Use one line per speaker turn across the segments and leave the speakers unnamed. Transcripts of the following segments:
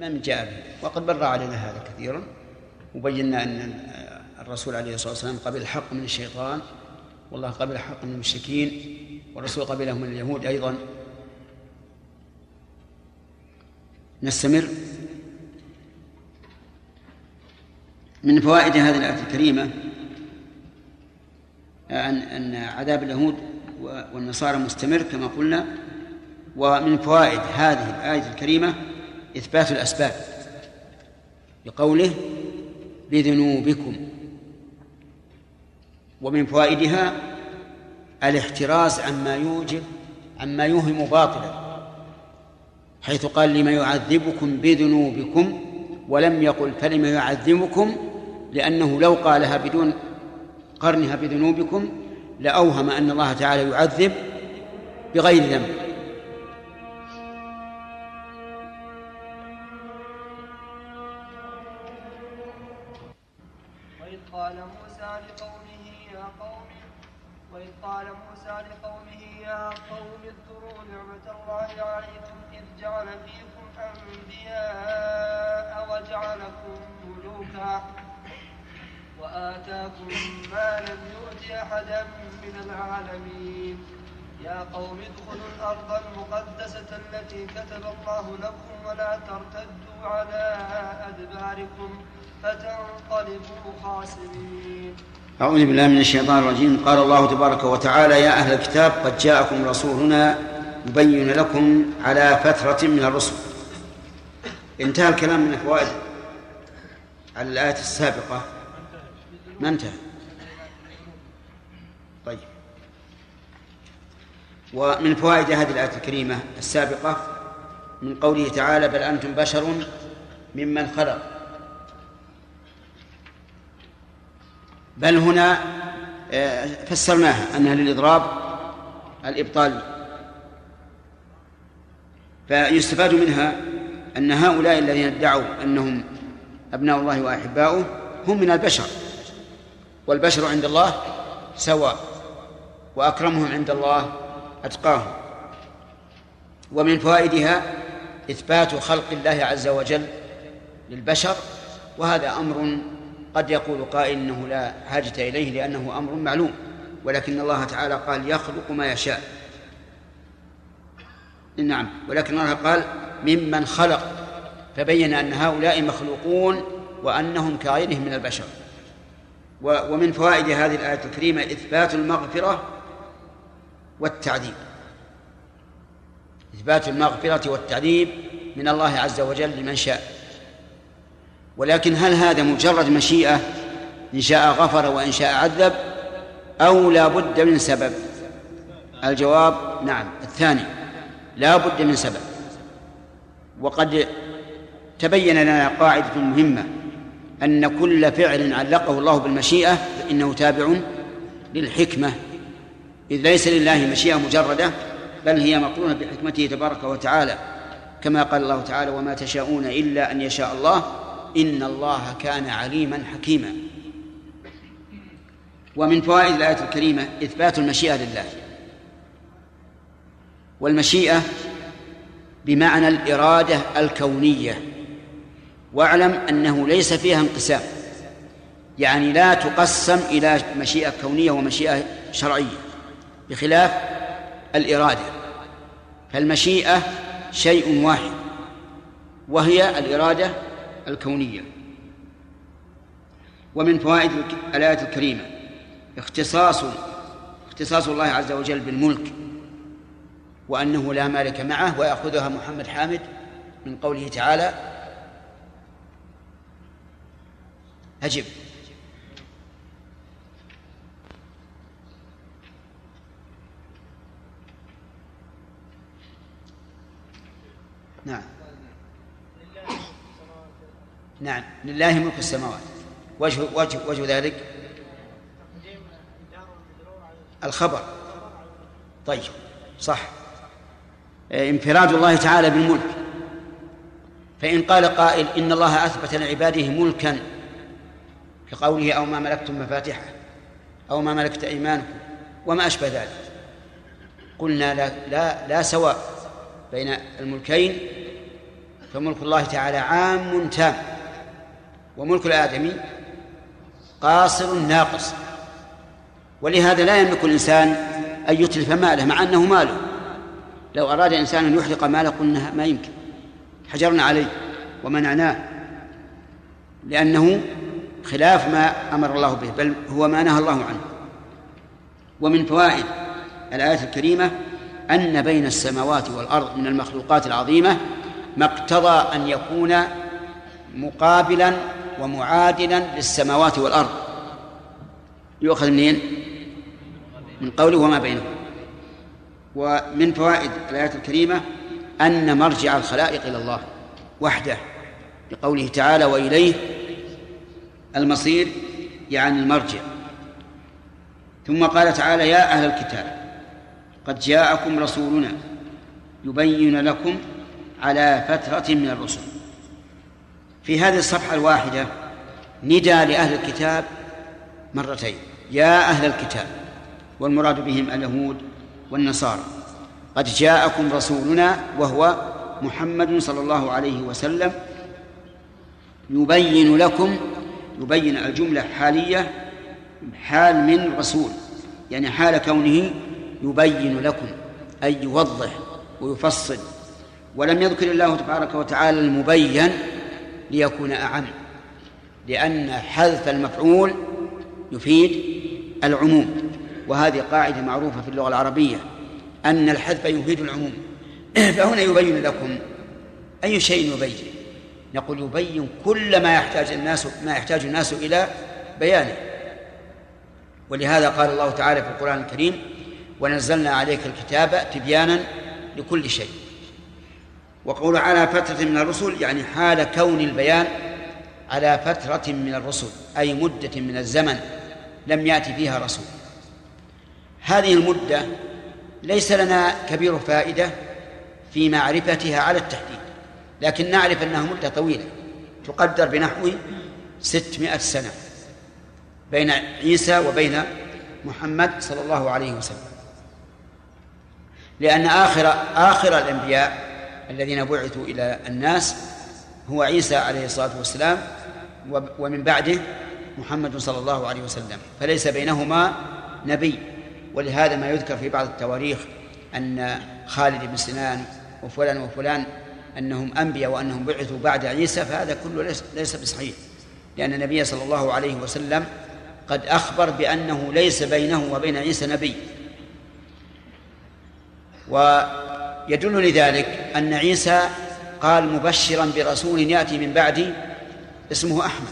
من جاء به. وقد بر علينا هذا كثيرا. وبينا أن الرسول عليه الصلاة والسلام قبل الحق من الشيطان والله قبل الحق من المشركين والرسول قبله من اليهود أيضا. نستمر من فوائد هذه الآية الكريمة أن أن عذاب اليهود والنصارى مستمر كما قلنا. ومن فوائد هذه الآية الكريمة إثبات الأسباب بقوله بذنوبكم ومن فوائدها الاحتراز عما يوجب عما يوهم باطلا حيث قال لما يعذبكم بذنوبكم ولم يقل فلم يعذبكم لأنه لو قالها بدون قرنها بذنوبكم لأوهم أن الله تعالى يعذب بغير ذنب.
قوم ادخلوا الأرض المقدسة التي كتب الله لكم ولا ترتدوا على أدباركم فتنقلبوا خاسرين.
أعوذ بالله من الشيطان الرجيم. قال الله تبارك وتعالى يا أهل الكتاب قد جاءكم رسولنا يبين لكم على فترة من الرسل. انتهى الكلام من الفوائد على الآية السابقة. ما انتهى طيب ومن فوائد هذه الآية الكريمة السابقة من قوله تعالى بل أنتم بشر ممن خلق بل هنا آه، فسرناها أنها للإضراب الإبطالي فيستفاد منها أن هؤلاء الذين ادعوا أنهم أبناء الله وأحباؤه هم من البشر والبشر عند الله سواء وأكرمهم عند الله أتقاهم. ومن فوائدها إثبات خلق الله عز وجل للبشر وهذا أمر قد يقول قائل إنه لا حاجة إليه لأنه أمر معلوم ولكن الله تعالى قال يخلق ما يشاء. نعم ولكن الله قال ممن خلق فبين أن هؤلاء مخلوقون وأنهم كغيرهم من البشر. ومن فوائد هذه الآية الكريمة إثبات المغفرة والتعذيب. إثبات المغفرة والتعذيب من الله عز وجل لمن شاء. ولكن هل هذا مجرد مشيئة إن شاء غفر وإن شاء عذب أو لا بد من سبب؟ الجواب نعم. الثاني لا بد من سبب. وقد تبين لنا قاعدة مهمة أن كل فعل علقه الله بالمشيئة فإنه تابع للحكمة. إذ ليس لله مشيئة مجردة بل هي مقرونة بحكمته تبارك وتعالى. كما قال الله تعالى وما تشاءون إلا أن يشاء الله إن الله كان عليما حكيما. ومن فوائد الآية الكريمة إثبات المشيئة لله. والمشيئة بمعنى الإرادة الكونية. واعلم أنه ليس فيها انقسام يعني لا تقسم إلى مشيئة كونية ومشيئة شرعية. بخلاف الإرادة. فالمشيئة شيء واحد وهي الإرادة الكونية. ومن فوائد الآية الكريمة اختصاص اختصاص الله عز وجل بالملك وأنه لا مالك معه ويأخذها محمد حامد من قوله تعالى. أجب. نعم. نعم. لله ملك السماوات. وجه وجه وجه ذلك الخبر. طيب صح. انفراد الله تعالى بالملك. فإن قال قائل إن الله أثبت لعباده ملكا كقوله أو ما ملكتم مفاتحه أو ما ملكت أيمانكم وما أشبه ذلك. قلنا لا لا لا سواء. بين الملكين فملك الله تعالى عام تام وملك الآدمي قاصر ناقص ولهذا لا يملك الإنسان أن يتلف ماله مع أنه ماله. لو أراد إنسان أن يحرق ماله قلنا ما يمكن. حجرنا عليه ومنعناه لأنه خلاف ما أمر الله به بل هو ما نهى الله عنه. ومن فوائد الآية الكريمة أن بين السماوات والأرض من المخلوقات العظيمة ما اقتضى أن يكون مقابلا ومعادلا للسماوات والأرض. يؤخذ منين؟ من قوله وما بينهم. ومن فوائد الآية الكريمة أن مرجع الخلائق إلى الله وحده لقوله تعالى وإليه المصير يعني المرجع. ثم قال تعالى يا أهل الكتاب قد جاءكم رسولنا يبين لكم على فترة من الرسل. في هذه الصفحة الواحدة ندى لأهل الكتاب مرتين. يا أهل الكتاب والمراد بهم اليهود والنصارى. قد جاءكم رسولنا وهو محمد صلى الله عليه وسلم يبين لكم يبين الجملة حالية حال من رسول يعني حال كونه يبين لكم أي يوضح ويفصل. ولم يذكر الله تبارك وتعالى المبين ليكون أعم لأن حذف المفعول يفيد العموم. وهذه قاعدة معروفة في اللغة العربية أن الحذف يفيد العموم. فهنا يبين لكم أي شيء يبين. نقول يبين كل ما يحتاج الناس ما يحتاج الناس إلى بيانه. ولهذا قال الله تعالى في القرآن الكريم ونزلنا عليك الكتاب تبيانا لكل شيء. وقول على فترة من الرسل يعني حال كون البيان على فترة من الرسل أي مدة من الزمن لم يأتي فيها رسول. هذه المدة ليس لنا كبير فائدة في معرفتها على التحديد لكن نعرف أنها مدة طويلة تقدر بنحو ستمائة سنة بين عيسى وبين محمد صلى الله عليه وسلم. لأن آخر آخر الأنبياء الذين بعثوا إلى الناس هو عيسى عليه الصلاة والسلام ومن بعده محمد صلى الله عليه وسلم. فليس بينهما نبي. ولهذا ما يذكر في بعض التواريخ أن خالد بن سنان وفلان وفلان أنهم أنبياء وأنهم بعثوا بعد عيسى فهذا كله ليس, بصحيح. لأن النبي صلى الله عليه وسلم قد أخبر بأنه ليس بينه وبين عيسى نبي. ويدل لذلك أن عيسى قال مبشرا برسول يأتي من بعدي اسمه أحمد.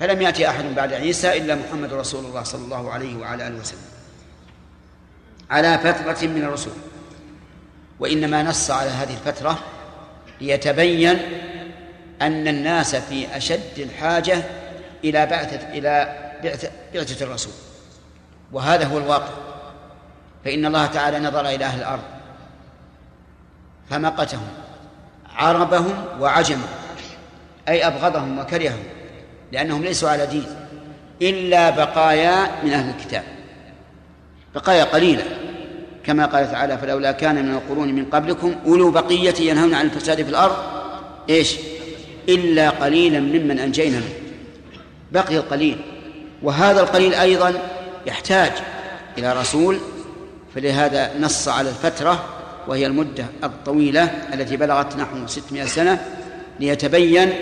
فلم يأتي أحد بعد عيسى إلا محمد رسول الله صلى الله عليه وعلى آله وسلم. على فترة من الرسول وإنما نص على هذه الفترة ليتبين أن الناس في أشد الحاجة إلى بعثة إلى بعثة, الرسول. وهذا هو الواقع. فإن الله تعالى نظر إلى أهل الأرض فمقتهم عربهم وعجمهم أي أبغضهم وكرههم لأنهم ليسوا على دين إلا بقايا من أهل الكتاب. بقايا قليلة كما قال تعالى فلولا كان من القرون من قبلكم أولو بقية ينهون عن الفساد في الأرض إيش؟ إلا قليلا ممن أنجينا منه بقي القليل وهذا القليل أيضا يحتاج إلى رسول فلهذا نص على الفترة وهي المدة الطويلة التي بلغت نحو ستمائة سنة ليتبين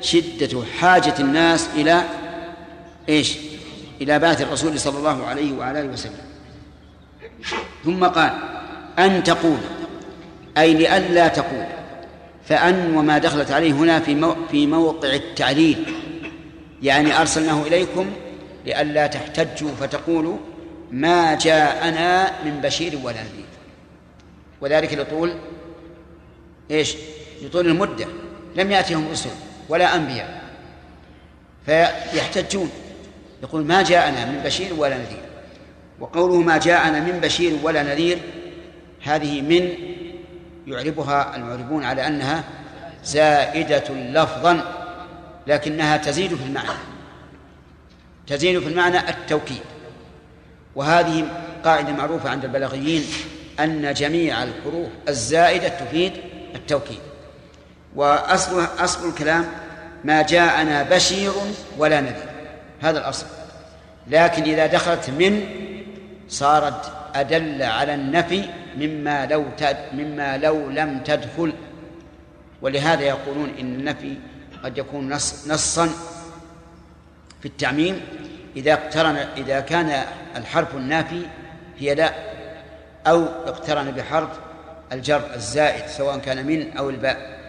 شدة حاجة الناس إلى إيش؟ إلى بعث الرسول صلى الله عليه وعلى آله وسلم. ثم قال أن تقول أي لئلا تقول فأن وما دخلت عليه هنا في في موقع التعليل. يعني أرسلناه إليكم لئلا تحتجوا فتقولوا ما جاءنا من بشير ولا نذير. وذلك لطول إيش؟ لطول المدة. لم يأتهم رسل ولا أنبياء. فيحتجون. يقول ما جاءنا من بشير ولا نذير. وقوله ما جاءنا من بشير ولا نذير هذه من يعربها المعربون على أنها زائدة لفظا لكنها تزيد في المعنى. تزيد في المعنى التوكيد. وهذه قاعدة معروفة عند البلاغيين أن جميع الحروف الزائدة تفيد التوكيد. وأصل أصل الكلام ما جاءنا بشير ولا نذير. هذا الأصل. لكن إذا دخلت من صارت أدل على النفي مما لو تد مما لو لم تدخل. ولهذا يقولون إن النفي قد يكون نص نصا في التعميم إذا اقترن إذا كان الحرف النافي هي لا أو اقترن بحرف الجر الزائد سواء كان من أو الباء.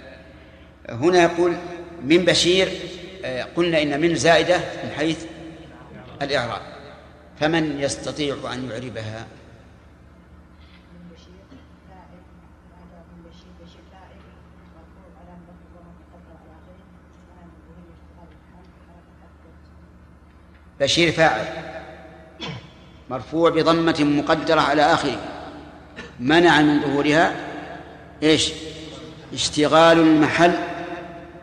هنا يقول من بشير آه، قلنا إن من زائدة من حيث الإعراب. فمن يستطيع أن يعربها؟ بشير فاعل مرفوع بضمة مقدرة على آخره. منع من ظهورها إيش؟ اشتغال المحل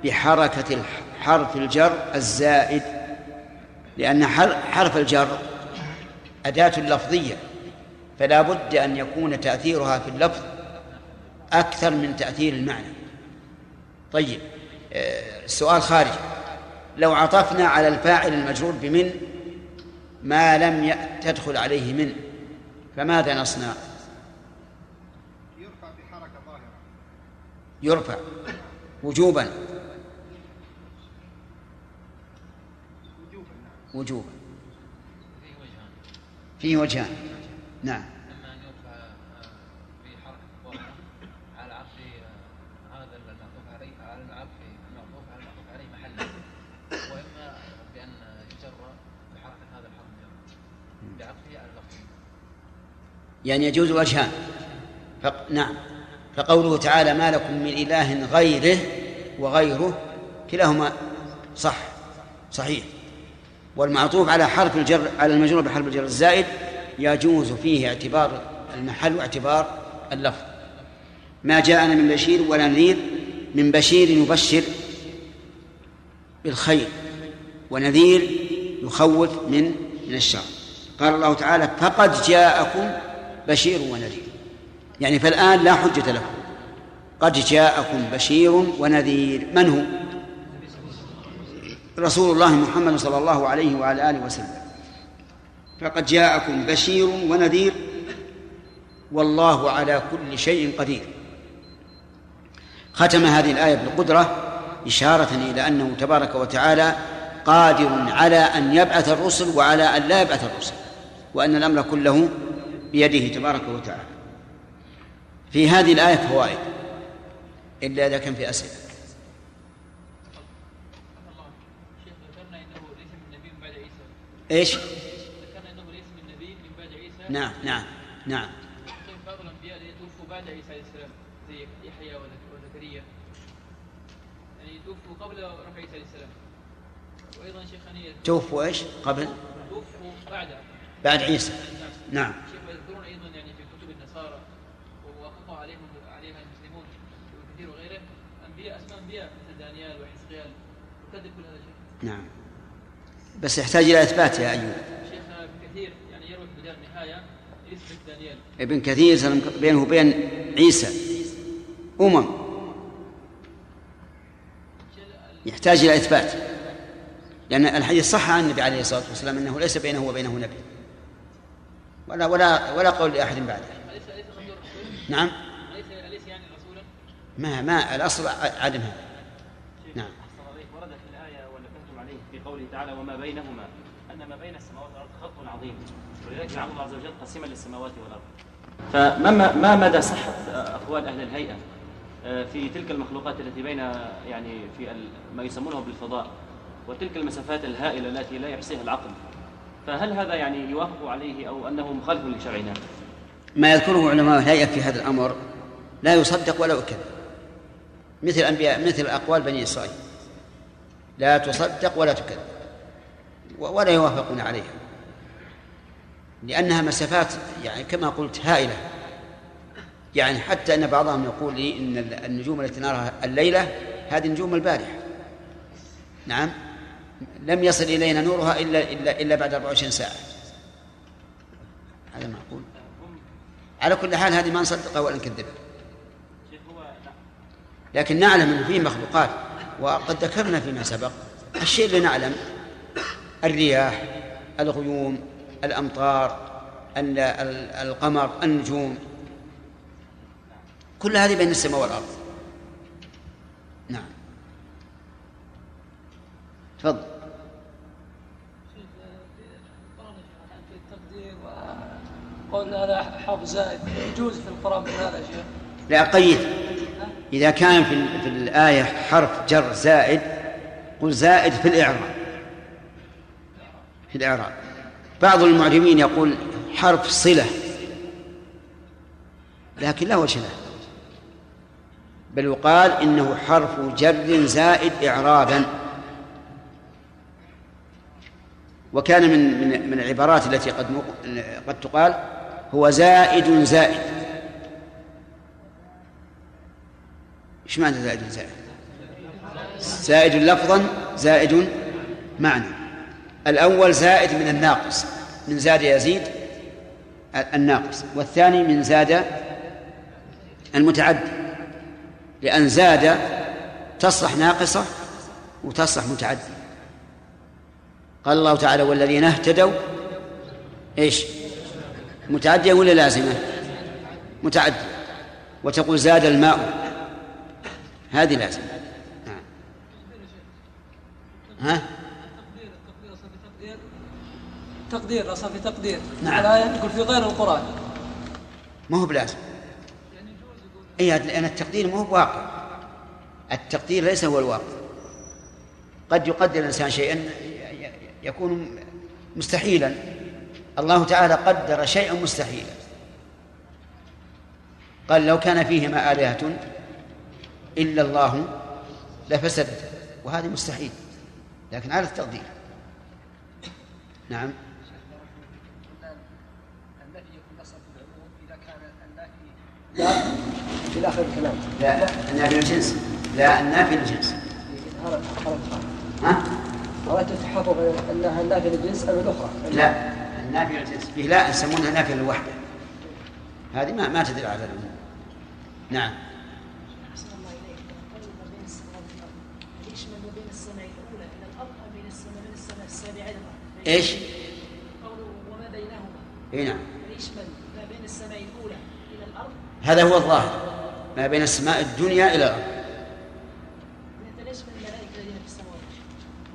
بحركة حرف الجر الزائد لأن حرف الجر أداة لفظية فلا بد أن يكون تأثيرها في اللفظ أكثر من تأثير المعنى. طيب آه، خارج. لو عطفنا على الفاعل المجرور بمن ما لم تدخل عليه من فماذا نصنع؟
يرفع بحركة ظاهرة.
يرفع وجوبا.
وجوبا.
وجوبا. فيه وجهان. نعم. يعني يجوز وجهان. ف... نعم. فقوله تعالى ما لكم من إله غيره وغيره كلاهما صح. صحيح. والمعطوف على حرف الجر على المجرور بحرف الجر الزائد يجوز فيه اعتبار المحل واعتبار اللفظ. ما جاءنا من بشير ولا نذير من بشير يبشر بالخير ونذير يخوف من من الشر. قال الله تعالى فقد جاءكم بشير ونذير. يعني فالآن لا حجة لكم. قد جاءكم بشير ونذير. من هو؟ رسول الله محمد صلى الله عليه وعلى آله وسلم. فقد جاءكم بشير ونذير. والله على كل شيء قدير. ختم هذه الآية بالقدرة إشارة إلى أنه تبارك وتعالى قادر على أن يبعث الرسل وعلى أن لا يبعث الرسل وأن الأمر كله بيده تبارك وتعالى. في هذه الآية فوائد. إلا إذا كان في أسئلة. إيش؟ ذكرنا انه ليس من نبي من بعد عيسى نعم نعم نعم.
بعض الانبياء توفوا بعد عيسى عليه السلام زي يحيى وزكريا يعني توفوا قبل رفع عيسى عليه السلام وأيضا شيخ
توفوا إيش؟ قبل؟
توفوا بعد.
بعد عيسى. نعم, نعم. بس يحتاج إلى إثبات يا أيوب.
شيخ ابن كثير يعني يروي في بداية النهاية يثبت دانيال
ابن كثير بينه وبين عيسى. أمم. يحتاج إلى إثبات. لأن الحديث صح عن النبي عليه الصلاة والسلام أنه ليس بينه وبينه نبي. ولا ولا ولا قول لأحد بعده. نعم.
أليس يعني رسولا؟
ما ما الأصل عدم هذا نعم
قوله تعالى وما بينهما أن ما بين السماوات والأرض خط عظيم. ولذلك جعل الله عز وجل قسيما للسماوات والأرض. فما ما مدى صحة أقوال أهل الهيئة؟ آه، في تلك المخلوقات التي بين يعني في ما يسمونه بالفضاء وتلك المسافات الهائلة التي لا يحصيها العقل. فهل هذا يعني يوافق عليه أو أنه مخالف لشرعنا؟
ما يذكره علماء الهيئة في هذا الأمر لا يصدق ولا يكذب مثل أنبياء مثل أقوال بني إسرائيل. لا تصدق ولا تكذب ولا يوافقون عليها. لأنها مسافات يعني كما قلت هائلة. يعني حتى أن بعضهم يقول لي إن النجوم التي نراها الليلة هذه نجوم البارحة. نعم. لم يصل إلينا نورها إلا إلا إلا بعد 24 ساعة. هذا معقول على كل حال هذه ما نصدقها ولا نكذبها لكن نعلم أن فيه مخلوقات وقد ذكرنا فيما سبق. الشيء اللي نعلم الرياح الغيوم الأمطار ال- ال- القمر النجوم. كل هذه بين السماء والأرض. نعم. تفضل.
وقول هذا حرف زائد يجوز في القرآن من هذا شيء؟
لا قيد. إذا كان في, في الآية حرف جر زائد قل زائد في الإعراب. في الإعراب. بعض المعجمين يقول حرف صلة لكن لا وجه له. بل يقال إنه حرف جر زائد إعرابا. وكان من من من العبارات التي قد قد تقال هو زائد زائد. إيش معنى زائد زائد؟ زائد لفظا زائد معنى. الأول زائد من الناقص من زاد يزيد الناقص والثاني من زاد المتعدي لأن زاد تصلح ناقصة وتصلح متعدي. قال الله تعالى والذين اهتدوا إيش؟ متعدية ولا لازمة؟ متعدية. وتقول زاد الماء هذه لازمة. نعم ها
تقدير التقدير أصلا في تقدير تقدير أصلا في تقدير.
نعم.
الآية تقول في غير القرآن.
ما هو بلازم. اي لأن التقدير ما هو بواقع. التقدير ليس هو الواقع. قد يقدر الإنسان شيئا يكون مستحيلا. الله تعالى قدر شيئا مستحيلا. قال لو كان فيهما آلهة إلا الله لفسدت. وهذه مستحيل. لكن على التقدير. نعم
النفي يكون نصا في العموم اذا كان النافي في آخر الكلام.
لا النافي للجنس لا النافي للجنس
هذا
ها؟
اردت التحقق أنها النافي للجنس أو الأخرى.
لا النافي للجنس فيه لا يسمونها نافية للوحدة هذه ما ما تدل على العموم نعم.
أحسن الله إليك. قول ما بين السماء والأرض يشمل ما بين السماء الأولى إلى الأرض ما بين السماء من السماء السابعة إلى الأرض
إيش؟
قوله وما بينهما.
اي نعم
يشمل ما بين السماء الأولى إلى الأرض
هذا هو الظاهر ما بين السماء الدنيا إلى الأرض.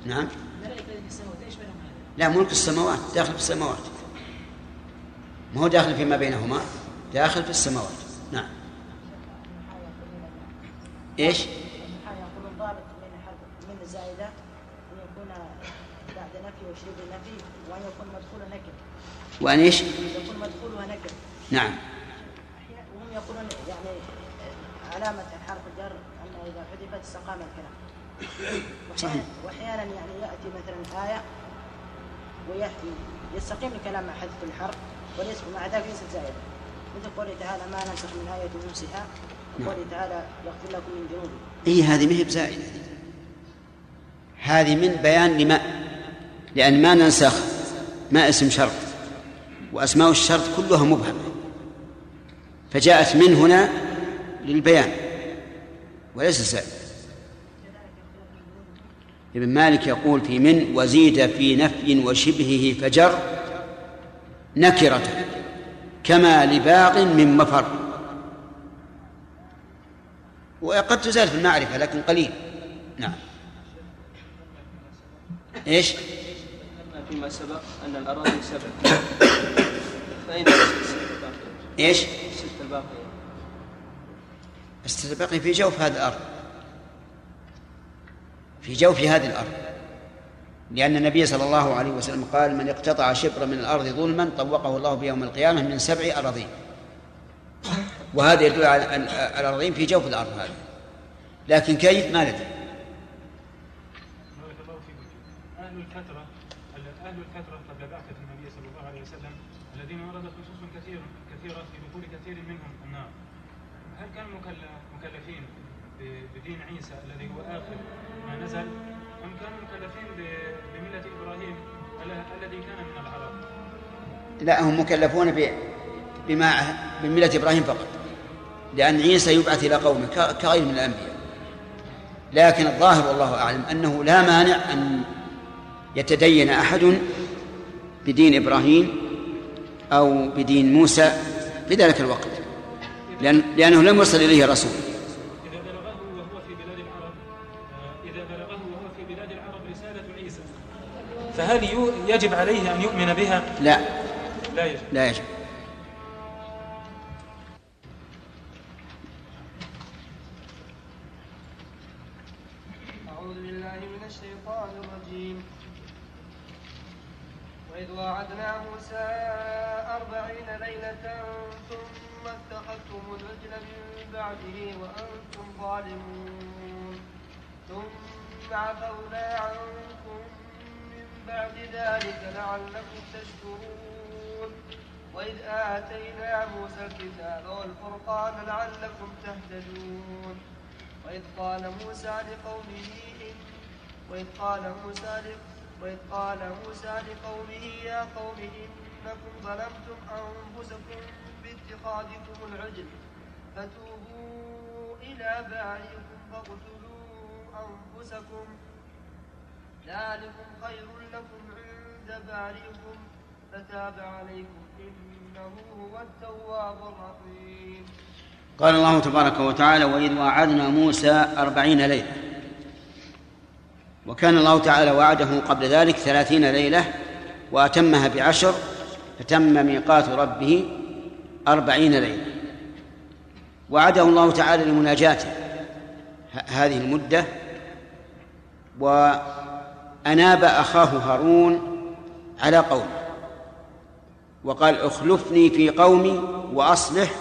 نعم. لا ملك السماوات داخل في السماوات. ما هو داخل فيما بينهما؟ داخل في السماوات. نعم.
إيش؟ الزائدة أن يكون بعد نفي النفي وأن يكون مدخول نكر
وأن إيش؟
يكون مدخولها نكر
نعم.
يقولون يعني علامة حرف الجر أن إذا حذفت استقام الكلام.
صحيح.
وأحيانا- يعني يأتي مثلا آية ويستقيم الكلام مع حذف الحرف وليس ومع ذلك ليست زائدة. مثل قوله تعالى ما ننسخ من آية ننسها. وقوله تعالى يغفر لكم من ذنوبكم.
اي هذه ما هي بزائدة. هذه من بيان لما لأن ما ننسخ ما اسم شرط وأسماء الشرط كلها مبهمة. فجاءت من هنا للبيان وليس زائدة ابن مالك يقول في من وزيد في نفي وشبهه فجر نكرة كما لباق من مفر. وقد تزال في المعرفة لكن قليل. نعم.
إيش؟ فيما سبق أن الأراضي سبع فأين الستة الباقية؟ الباقية
في جوف هذه الأرض. في جوف هذه الأرض. لأن النبي صلى الله عليه وسلم قال من اقتطع شبرا من الأرض ظلما طوقه الله بيوم القيامة من سبع أراضين. وهذا يدل على الأراضين في جوف الأرض هذه. لكن كيف؟ ما ندري
بارك الله فيكم أهل الفترة أهل الفترة قبل بعثة النبي صلى الله عليه وسلم الذين وردت نصوص كثير كثيرة في دخول كثير منهم النار هل كانوا مكل- مكلفين بدين عيسى الذي هو آخر ما نزل أم كانوا مكلفين بملة إبراهيم ال- الذي كان من العرب.
لا هم مكلفون بما بملة إبراهيم فقط. لأن عيسى يبعث إلى قومه كغير من الأنبياء. لكن الظاهر والله أعلم أنه لا مانع أن يتدين أحد بدين إبراهيم أو بدين موسى في ذلك الوقت. لأن لأنه لم يصل إليه رسول.
يجب عليه أن يؤمن بها؟
لا.
لا يجب.
لا يجب.
أعوذ بالله من الشيطان الرجيم. وإذ وعدنا موسى أربعين ليلة ثم اتخذتم العجل من بعده وأنتم ظالمون. ثم عفونا عنكم بعد ذلك لعلكم تشكرون وإذ آتينا موسى الكتاب والفرقان لعلكم تهتدون وإذ قال موسى لقومه وإذ قال موسى. وإذ قال موسى لقومه يا قوم إنكم ظلمتم أنفسكم باتخاذكم العجل فتوبوا إلى بارئكم فاقتلوا أنفسكم ذلكم خير لكم عند بارئكم فتاب عليكم إنه هو التواب الرحيم.
قال الله تبارك وتعالى وإذ وعدنا موسى أربعين ليلة. وكان الله تعالى وعده قبل ذلك ثلاثين ليلة وأتمها بعشر فتم ميقات ربه أربعين ليلة. وعده الله تعالى لمناجاته هذه المدة وأناب أخاه هارون على قومه وقال اخلفني في قومي وأصلح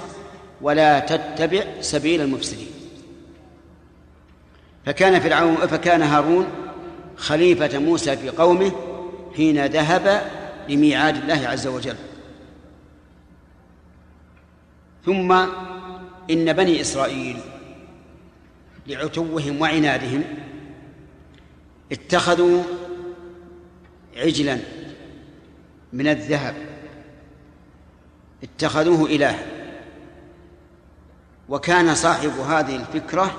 ولا تتبع سبيل المفسدين. فكان فرعون فكان هارون خليفة موسى في قومه حين ذهب لميعاد الله عز وجل. ثم إن بني إسرائيل لعتوهم وعنادهم اتخذوا عجلا من الذهب. اتخذوه إلها. وكان صاحب هذه الفكرة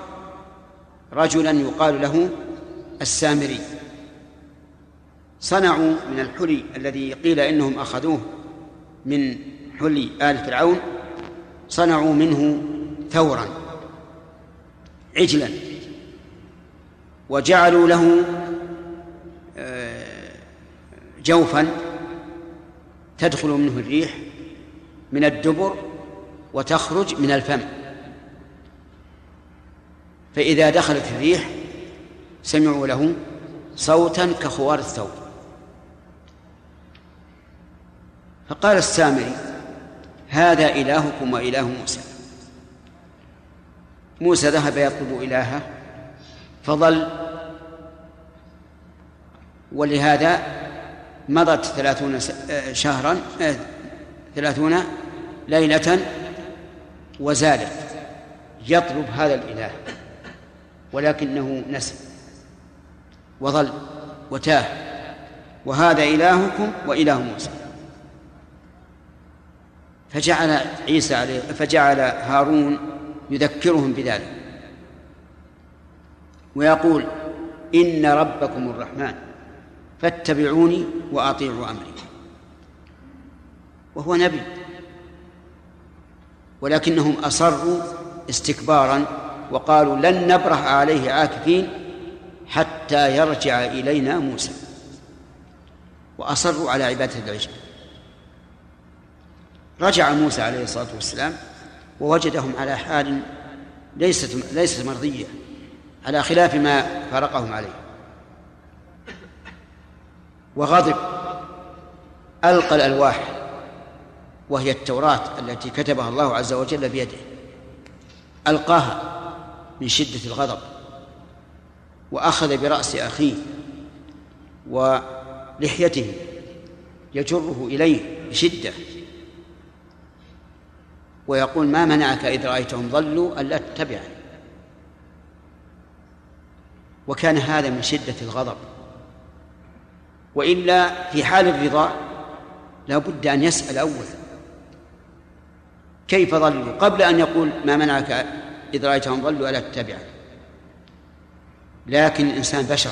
رجلا يقال له السامري. صنعوا من الحلي الذي قيل إنهم أخذوه من حلي آل فرعون صنعوا منه ثورا عجلا وجعلوا له جوفا تدخل منه الريح من الدبر وتخرج من الفم. فإذا دخلت الريح سمعوا له صوتا كخوار الثور فقال السامري هذا إلهكم وإله موسى. موسى ذهب يطلب إلهه فظل. ولهذا مضت ثلاثون آه، شهرا آه، ثلاثون ليلة وزادت يطلب هذا الإله ولكنه نسي وظل وتاه. وهذا إلهكم وإله موسى. فجعل عيسى عليه فجعل هارون يذكرهم بذلك. ويقول إن ربكم الرحمن. فاتبعوني وأطيعوا أمري. وهو نبي. ولكنهم أصروا استكبارا وقالوا لن نبرح عليه عاكفين حتى يرجع إلينا موسى. وأصروا على عبادة العجل رجع موسى عليه الصلاة والسلام ووجدهم على حال ليست ليست مرضية على خلاف ما فارقهم عليه. وغضب ألقى الألواح وهي التوراة التي كتبها الله عز وجل بيده ألقاها من شدة الغضب وأخذ برأس أخيه ولحيته يجره إليه بشدة. ويقول ما منعك إذ رأيتهم ضلوا ألا تتبعني. وكان هذا من شدة الغضب. وإلا في حال الرضا لا بد أن يسأل أولا. كيف ضلوا قبل أن يقول ما منعك إذ رأيتهم ضلوا ألا تتبعني لكن الإنسان بشر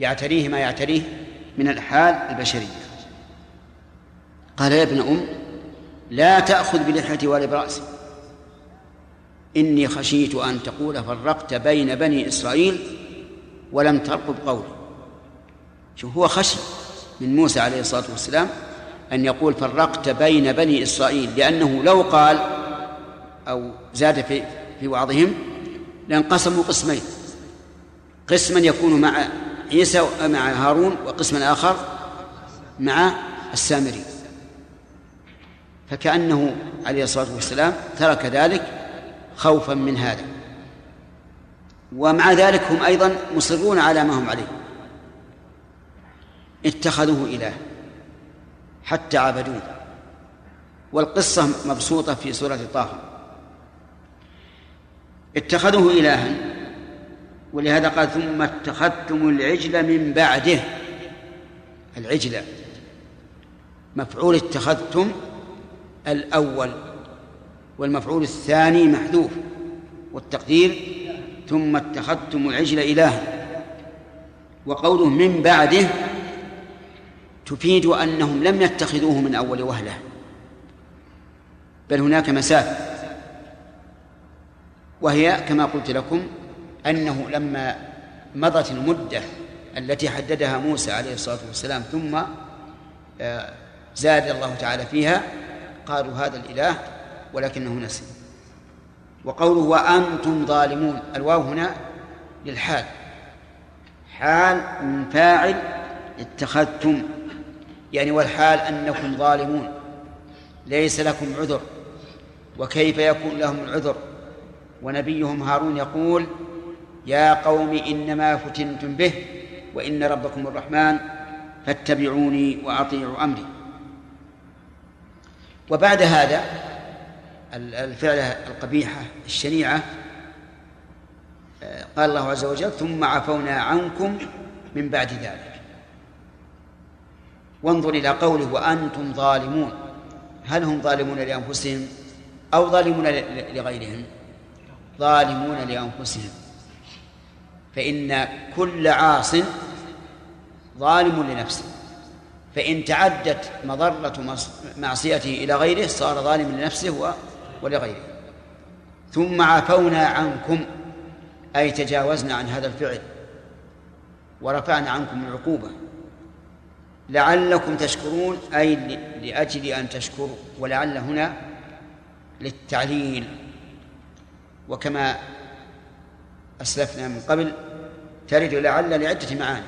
يعتريه ما يعتريه من الحال البشرية. قال يا ابن أم لا تأخذ بلحيتي ولا برأسي. إني خشيت أن تقول فرقت بين بني إسرائيل ولم ترقب قولي. شوف هو خشي من موسى عليه الصلاة والسلام أن يقول فرقت بين بني إسرائيل لأنه لو قال أو زاد في في وعظهم لانقسموا قسمين. قسما يكون مع عيسى مع هارون وقسما آخر مع السامري. فكأنه عليه الصلاة والسلام ترك ذلك خوفا من هذا. ومع ذلك هم أيضا مصرون على ما هم عليه. اتخذوه إله حتى عبدوه والقصة مبسوطة في سورة طه. اتخذوه إلها ولهذا قال ثم اتخذتم العجل من بعده. العجل مفعول اتخذتم الأول والمفعول الثاني محذوف. والتقدير ثم اتخذتم العجل إلها. وقوله من بعده تفيد أنهم لم يتخذوه من أول وهلة. بل هناك مسافة وهي كما قلت لكم أنه لما مضت المدة التي حددها موسى عليه الصلاة والسلام ثم آه، زاد الله تعالى فيها قالوا هذا الإله ولكنه نسي. وقوله وأنتم ظالمون الواو هنا للحال. حال من فاعل اتخذتم. يعني والحال أنكم ظالمون. ليس لكم عذر. وكيف يكون لهم العذر؟ ونبيهم هارون يقول يا قوم إنما فتنتم به وإن ربكم الرحمن فاتبعوني وأطيعوا أمري. وبعد هذا الفعلة القبيحة الشنيعة قال الله عز وجل ثم عفونا عنكم من بعد ذلك. وانظر إلى قوله وأنتم ظالمون. هل هم ظالمون لأنفسهم أو ظالمون لغيرهم؟ ظالمون لأنفسهم. فإن كل عاص ظالم لنفسه. فإن تعدت مضرة معصيته إلى غيره صار ظالما لنفسه ولغيره. ثم عفونا عنكم أي تجاوزنا عن هذا الفعل ورفعنا عنكم العقوبة. لعلكم تشكرون أي لأجل أن تشكروا ولعل هنا للتعليل. وكما أسلفنا من قبل ترد لعل لعدة معاني.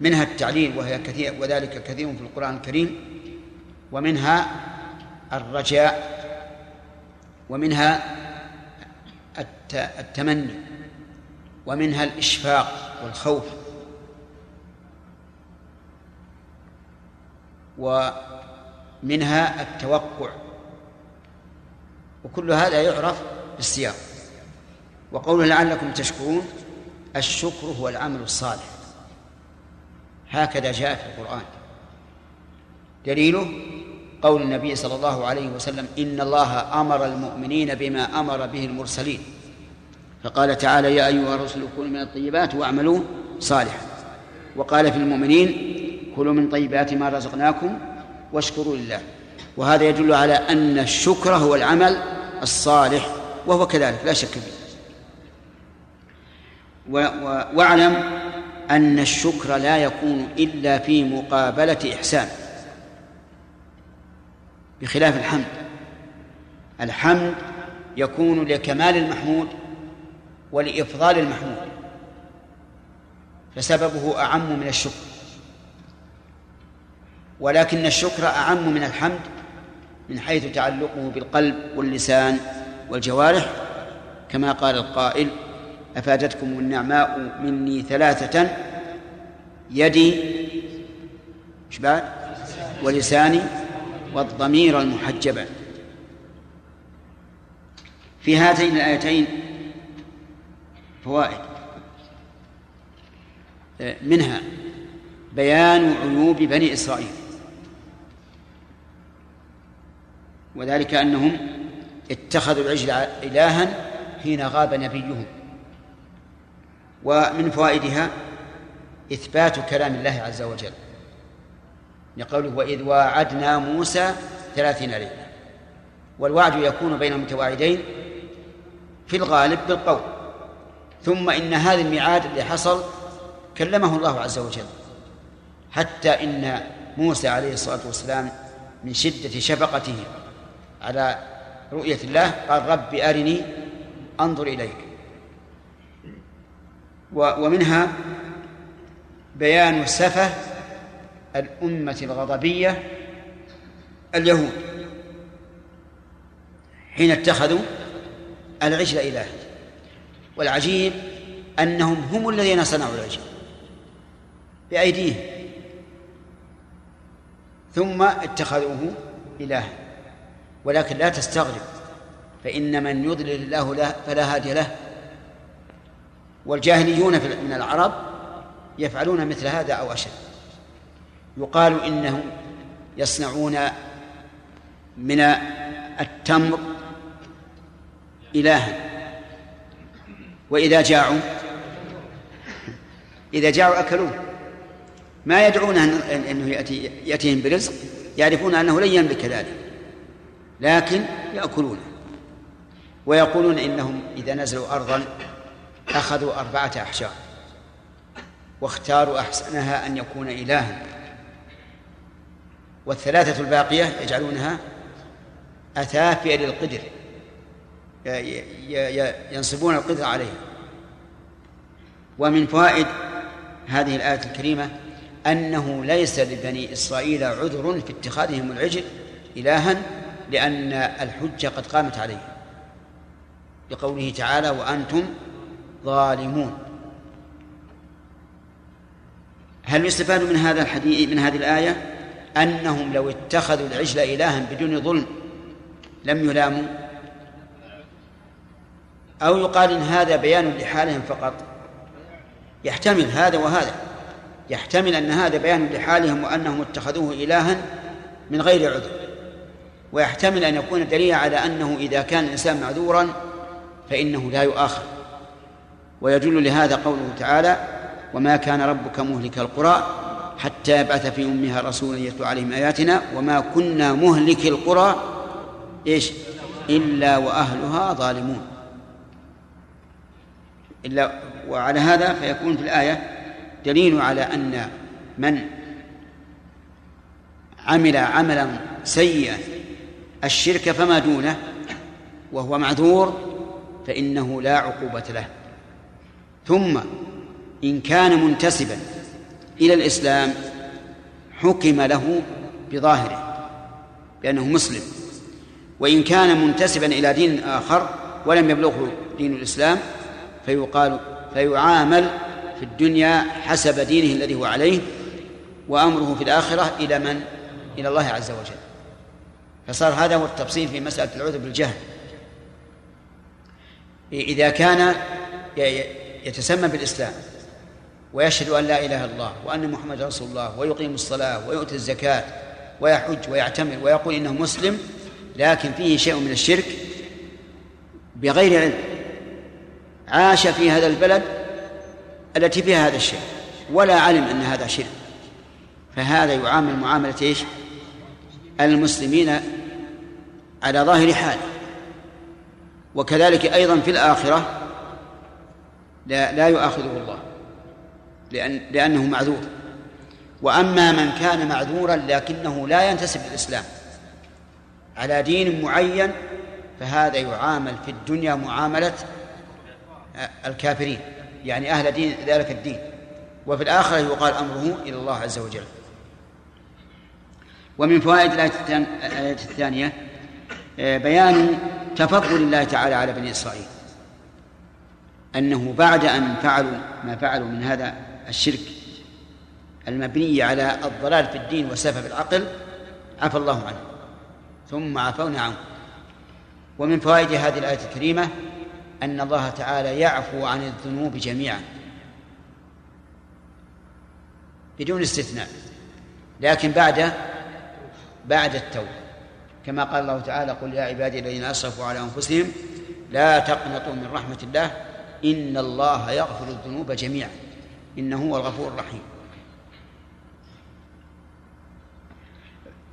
منها التعليل وهي كثير وذلك كثير في القرآن الكريم. ومنها الرجاء ومنها التمني. ومنها الإشفاق والخوف. ومنها التوقع. وكل هذا يعرف بالسياق. وقوله لعلكم تشكرون الشكر هو العمل الصالح. هكذا جاء في القرآن. دليله قول النبي صلى الله عليه وسلم إن الله أمر المؤمنين بما أمر به المرسلين. فقال تعالى يا أيها الرسل كلوا من الطيبات واعملوا صالحا. وقال في المؤمنين كلوا من طيبات ما رزقناكم واشكروا لله. وهذا يدل على أن الشكر هو العمل الصالح وهو كذلك لا شك فيه. واعلم أن الشكر لا يكون إلا في مقابلة إحسان. بخلاف الحمد. الحمد يكون لكمال المحمود ولإفضال المحمود. فسببه أعم من الشكر. ولكن الشكر أعم من الحمد من حيث تعلقه بالقلب واللسان والجوارح. كما قال القائل أفادتكم النعماء مني ثلاثة يدي بعد ولساني والضمير المحجبة في هاتين الآيتين فوائد. منها بيان عيوب بني إسرائيل. وذلك أنهم اتخذوا العجل إلها حين غاب نبيهم. ومن فوائدها إثبات كلام الله عز وجل. لقوله وإذ واعدنا موسى ثلاثين ليلة. والوعد يكون بين المتواعدين في الغالب بالقول. ثم إن هذا الميعاد اللي حصل كلمه الله عز وجل. حتى إن موسى عليه الصلاة والسلام من شدة شفقته على رؤية الله قال رب أرني أنظر إليك. ومنها بيان سفه الأمة الغضبية اليهود حين اتخذوا العجل إلها والعجيب أنهم هم الذين صنعوا العجل بأيديهم. ثم اتخذوه إلها. ولكن لا تستغرب فإن من يضلل الله له فلا هادي له. والجاهليون من العرب يفعلون مثل هذا أو أشد. يقال إنهم يصنعون من التمر إلها. وإذا جاعوا إذا جاعوا أكلوه. ما يدعون أنه يأتي يأتيهم برزق يعرفون أنه لن يملك ذلك. لكن يأكلونه ويقولون إنهم إذا نزلوا أرضا أخذوا أربعة أحجار واختاروا أحسنها أن يكون إلها. والثلاثة الباقية يجعلونها أثافئ للقدر. ينصبون القدر عليها ومن فوائد هذه الآية الكريمة أنه ليس لبني إسرائيل عذر في اتخاذهم العجل إلها لأن الحجة قد قامت عليه. بقوله تعالى وأنتم ظالمون. هل يستفاد من هذا الحديث من هذه الآية؟ أنهم لو اتخذوا العجل إلها بدون ظلم لم يلاموا. أو يقال إن هذا بيان لحالهم فقط. يحتمل هذا وهذا. يحتمل أن هذا بيان لحالهم وأنهم اتخذوه إلها من غير عذر. ويحتمل أن يكون دليلا على أنه إذا كان الإنسان معذورا فإنه لا يؤاخذ. ويدل لهذا قوله تعالى وما كان ربك مهلك القرى حتى يبعث في أمها رسولا يتلو عليهم آياتنا وما كنا مهلك القرى إيش؟ إلا وأهلها ظالمون. إلا وعلى هذا فيكون في الآية دليل على أن من عمل عملا سيئا الشرك فما دونه وهو معذور فإنه لا عقوبة له. ثم إن كان منتسبا إلى الإسلام حكم له بظاهره بأنه مسلم. وإن كان منتسبا إلى دين آخر ولم يبلغه دين الإسلام فيقال فيعامل في الدنيا حسب دينه الذي هو عليه وأمره في الآخرة إلى من؟ إلى الله عز وجل. فصار هذا هو التفصيل في مسألة العذر بالجهل. إذا كان يتسمى بالإسلام ويشهد أن لا إله إلا الله وأن محمد رسول الله ويقيم الصلاة ويؤتي الزكاة ويحج ويعتمر ويقول إنه مسلم لكن فيه شيء من الشرك بغير علم عاش في هذا البلد التي فيها هذا الشيء ولا علم أن هذا شرك. فهذا يعامل معاملة إيش؟ المسلمين على ظاهر حاله وكذلك أيضا في الآخرة لا, لا يؤاخذه الله لأن لأنه معذور. وأما من كان معذورا لكنه لا ينتسب للإسلام على دين معين فهذا يعامل في الدنيا معاملة الكافرين يعني أهل دين ذلك الدين. وفي الآخرة يقال أمره إلى الله عز وجل. ومن فوائد الآية الثانية آه، بيان تفضل الله تعالى على بني إسرائيل. أنه بعد أن فعلوا ما فعلوا من هذا الشرك المبني على الضلال في الدين وسفه العقل عفى الله عنه ثم عفونا عنه. ومن فوائد هذه الآية الكريمة أن الله تعالى يعفو عن الذنوب جميعا بدون استثناء. لكن بعد بعد التوبة. كما قال الله تعالى قل يا عبادي الذين أسرفوا على أنفسهم لا تقنطوا من رحمة الله إن الله يغفر الذنوب جميعا إنه هو الغفور الرحيم.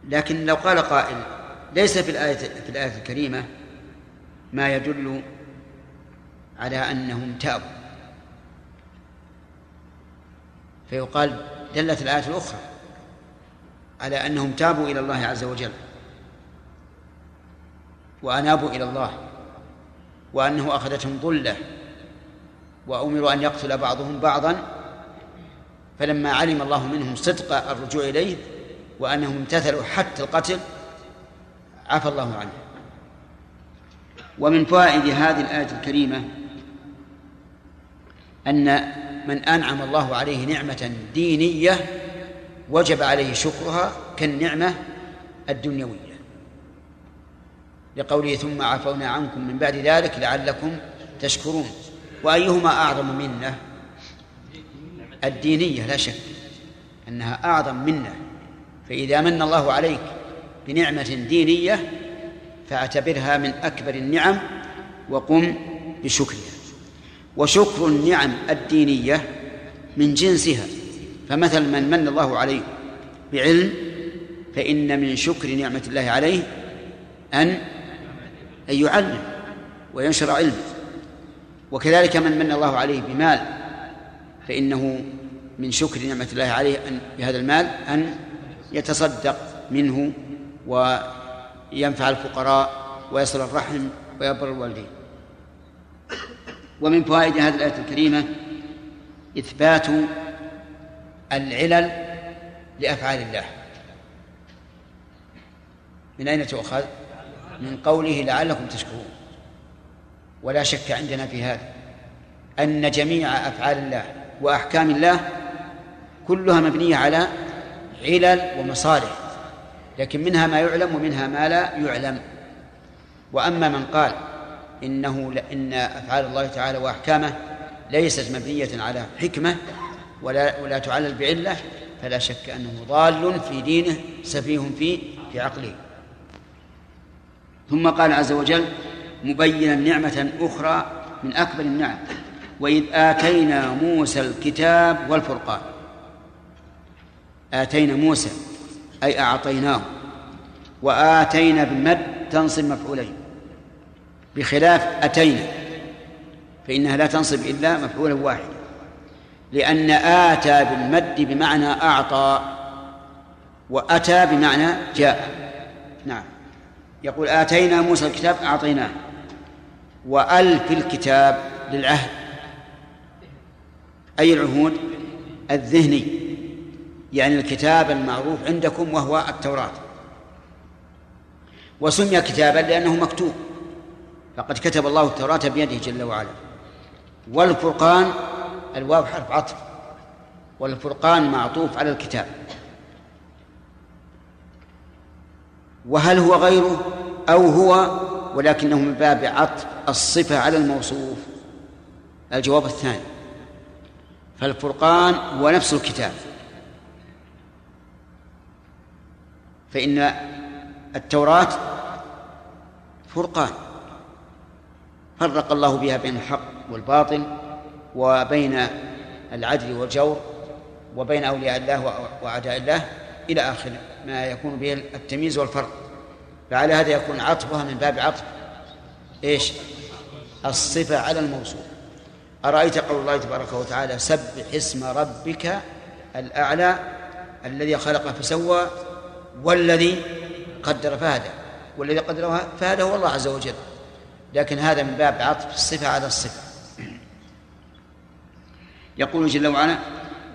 لكن لو قال قائل ليس في الآية في الآية الكريمة ما يدل على أنهم تابوا. فيقال دلت الآية الأخرى. على أنهم تابوا إلى الله عز وجل. وأنابوا إلى الله. وأنه أخذتهم ظلة. وأمروا أن يقتل بعضهم بعضا. فلما علم الله منهم صدق الرجوع إليه وأنهم امتثلوا حتى القتل عفى الله عنه. ومن فوائد هذه الآية الكريمة أن من أنعم الله عليه نعمة دينية وجب عليه شكرها كالنعمة الدنيوية. لقوله ثم عفونا عنكم من بعد ذلك لعلكم تشكرون. وأيهما أعظم منة؟ الدينية لا شك أنها أعظم منة. فإذا من الله عليك بنعمة دينية فاعتبرها من أكبر النعم وقم بشكرها. وشكر النعم الدينية من جنسها. فمثل من من الله عليه بعلم فإن من شكر نعمة الله عليه أن أن يعلم وينشر علمه وكذلك من من الله عليه بمال فإنه من شكر نعمة الله عليه أن بهذا المال أن يتصدق منه وينفع الفقراء ويصل الرحم ويبر الوالدين. ومن فوائد هذه الآية الكريمة إثبات العلل لأفعال الله. من أين تؤخذ؟ من قوله لعلكم تشكرون. ولا شك عندنا في هذا أن جميع أفعال الله وأحكام الله كلها مبنية على علل ومصالح لكن منها ما يعلم ومنها ما لا يعلم. وأما من قال إنه إن أفعال الله تعالى وأحكامه ليست مبنية على حكمة ولا ولا تعلل بعلة فلا شك أنه ضال في دينه سفيه في في عقله. ثم قال عز وجل مبينا نعمة أخرى من أكبر النعم وإذ آتينا موسى الكتاب والفرقان. آتينا موسى أي أعطيناه. وآتينا بالمد تنصب مفعولين. بخلاف أتينا فإنها لا تنصب إلا مفعولا واحدا. لأن آتى بالمد بمعنى أعطى وأتى بمعنى جاء. نعم. يقول آتينا موسى الكتاب أعطيناه. وألف الكتاب للعهد. أي العهود؟ الذهني. يعني الكتاب المعروف عندكم وهو التوراة. وسمي كتابا لأنه مكتوب. فقد كتب الله التوراة بيده جل وعلا. والفرقان الواو حرف عطف والفرقان معطوف على الكتاب. وهل هو غيره؟ أو هو ولكنه من باب عطف الصفة على الموصوف. الجواب الثاني فالفرقان هو نفس الكتاب. فإن التوراة فرقان فرق الله بها بين الحق والباطل وبين العدل والجور وبين أولياء الله وأعداء الله إلى آخر ما يكون به التمييز والفرق. فعلى هذا يكون عطفها من باب عطف. إيش؟ الصفة على الموصول. أرأيت قول الله تبارك وتعالى سبح اسم ربك الأعلى الذي خلق فسوى والذي قدر فهدى. والذي قدر فهدى هو الله عز وجل. لكن هذا من باب عطف الصفة على الصفة. يقول جل وعلا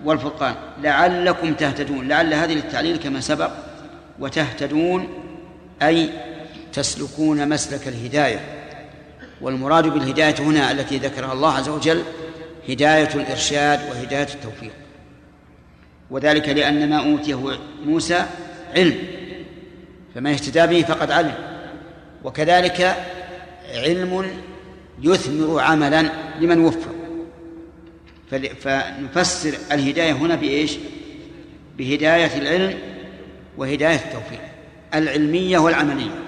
والفرقان لعلكم تهتدون لعل هذه للتعليل كما سبق وتهتدون أي تسلكون مسلك الهداية. والمراد بالهداية هنا التي ذكرها الله عز وجل هداية الإرشاد وهداية التوفيق. وذلك لأن ما أوتيه موسى علم فما اهتدى به فقد علم. وكذلك علم يثمر عملا لمن وفق. فنفسر الهداية هنا بإيش؟ بهداية العلم وهداية التوفيق العلمية والعملية.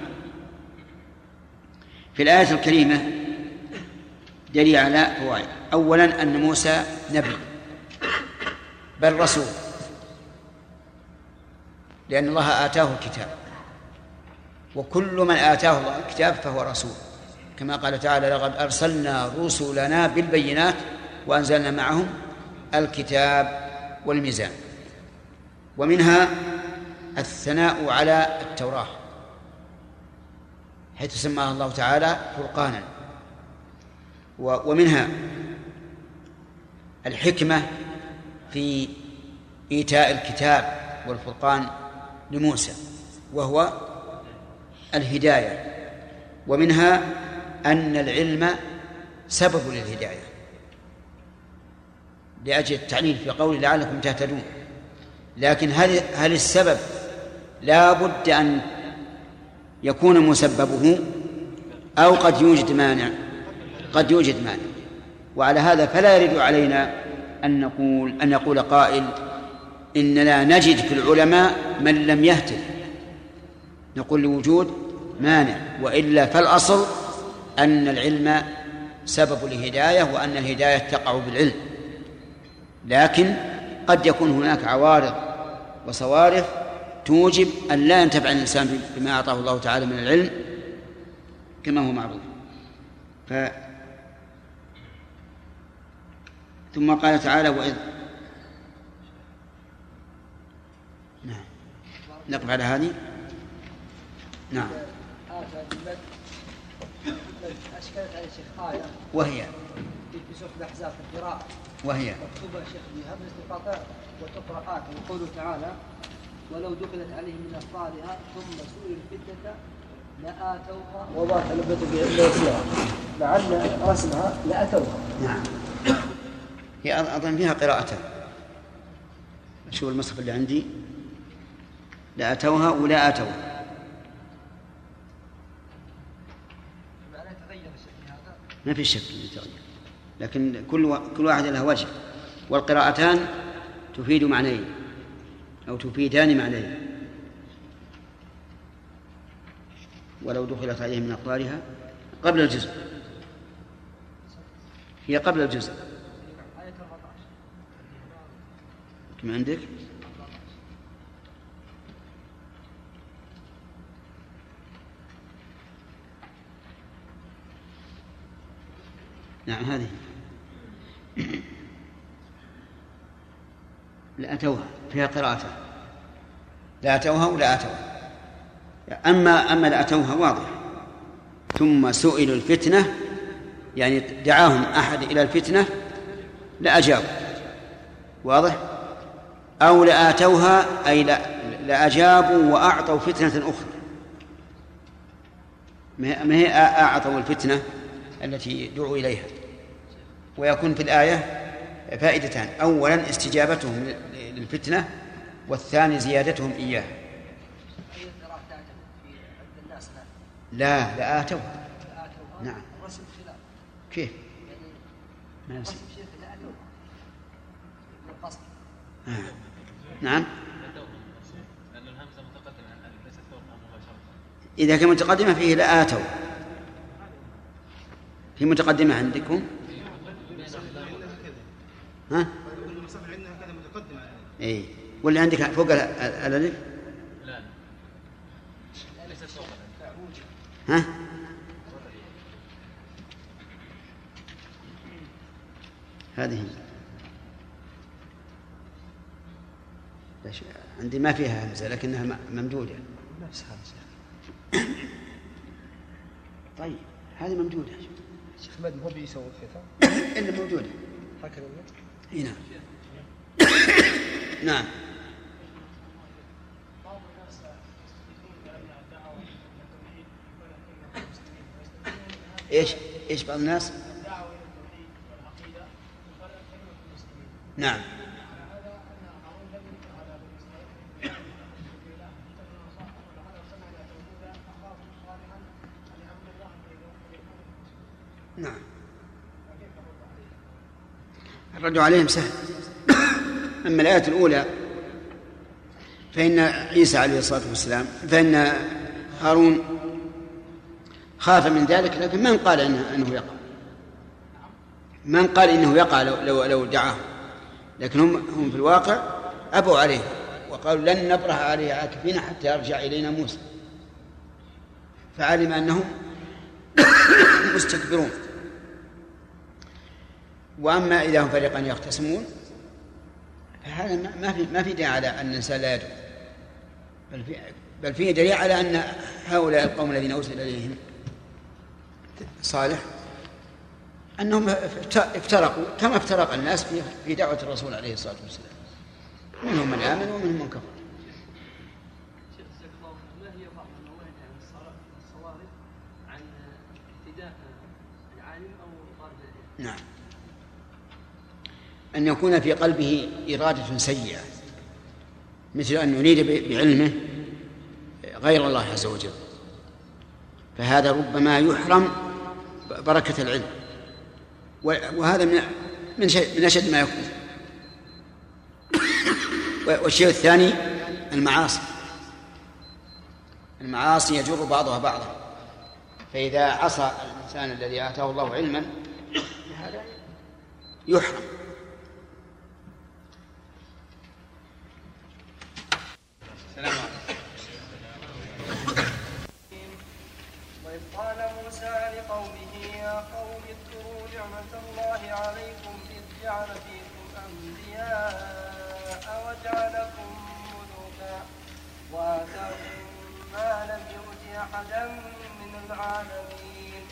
في الآية الكريمة دليل على فوائد. أولا أن موسى نبي بل رسول لأن الله آتاه الكتاب. وكل من آتاه الله الكتاب فهو رسول. كما قال تعالى لقد أرسلنا رسلنا بالبينات وأنزلنا معهم الكتاب والميزان. ومنها الثناء على التوراة حيث سماها الله تعالى فرقانا. ومنها الحكمة في إيتاء الكتاب والفرقان لموسى وهو الهداية. ومنها أن العلم سبب للهداية. لأجل التعليل في قوله لعلكم تهتدون. لكن هل هل السبب لا بد أن يكون مسببه أو قد يوجد مانع؟ قد يوجد مانع. وعلى هذا فلا يرد علينا أن نقول أن يقول قائل إننا نجد في العلماء من لم يهتد. نقول لوجود مانع وإلا فالأصل أن العلم سبب الهداية وأن الهداية تقع بالعلم. لكن قد يكون هناك عوارض وصوارف توجب أن لا ينتفع الإنسان بما أعطاه الله تعالى من العلم كما هو معروف. ف ثم قال تعالى وإذ نعم. نقف على هذه. نعم.
أشكلت على شيخ آية
وهي؟
في سورة الأحزاب في القراءة
وهي.
مكتوبة شيخ القطع وتقرأ آت وقوله تعالى ولو دخلت عليهم من أقطارها ثم سئلوا الفتنة لآتوها. وضاف لبة يسيرا لعل رسمها لأتوها.
نعم. هي أظن فيها قراءتان شوف المصحف اللي عندي. لا أتوها. ولا أتوها ما في شك يتغير لكن كل وا- كل واحد له وجه. والقراءتان تفيد معنيين أو تفيدان معنيين. ولو دخلت عليهم من أقطارها قبل الجزء. هي قبل الجزء.
آية 14
كم عندك؟ نعم هذه. لأتوها فيها قراءة. لا أتوها ولا أتوها. أما أما لأتوها واضح. ثم سئلوا الفتنة يعني دعاهم أحد إلى الفتنة لأجابوا واضح؟ أو لآتوها أي لأجابوا وأعطوا فتنة أخرى. ما هي أعطوا الفتنة التي دعوا إليها؟ ويكون في الآية فائدتان. أولا استجابتهم لل- للفتنة والثاني زيادتهم
الناس لا
لا لآتوا نعم. كيف؟ ما نسي. آه. نعم. إذا كان متقدمة فيه لآتوا في متقدمة عندكم؟ ها؟
المصحف عندنا هكذا متقدم على
اي واللي عندك فوق ال- ال- الألف؟
لا. ليست فوقها
ها؟ هذه. عندي ما فيها همزة لكنها ممدودة.
نفسها شيخ
طيب هذه ممدودة.
شيخ مد هو بيسوي الختام
الا موجودة.
هكذا.
اي نعم. نعم. إيش إيش بعض الناس؟ نعم. نعم. الرد عليهم سهل. أما الآية الأولى فإن عيسى عليه الصلاة والسلام فإن هارون خاف من ذلك لكن من قال إنه, إنه يقع؟ من قال إنه يقع لو, لو, لو دعاه؟ لكن هم هم في الواقع أبوا عليه وقالوا لن نبرح عليه عاكفين حتى يرجع إلينا موسى. فعلم أنهم مستكبرون. وأما إذا هم فريقان يختصمون فهذا ما في ما في داعي على أن الإنسان لا يدعو. بل في بل فيه دليل على أن هؤلاء القوم الذين أرسل إليهم. صالح؟ أنهم افترقوا كما افترق الناس في دعوة الرسول عليه الصلاة والسلام. منهم من آمن ومنهم من كفر.
ما هي بعض المواهب عن الصوارف عن اهتداء العالم أو طالب العلم؟
نعم أن يكون في قلبه إرادة سيئة مثل أن يريد بعلمه غير الله عز وجل. فهذا ربما يحرم بركة العلم. وهذا من من من أشد ما يكون. والشيء الثاني المعاصي. المعاصي يجر بعضها بعضا. فإذا عصى الإنسان الذي آتاه الله علما هذا يحرم
السلام وإذ قال موسى لقومه يا قوم اذكروا نعمة الله عليكم إذ جعل فيكم أنبياء وجعلكم ملوكا وآتاكم ما لم يؤت أحدا من العالمين.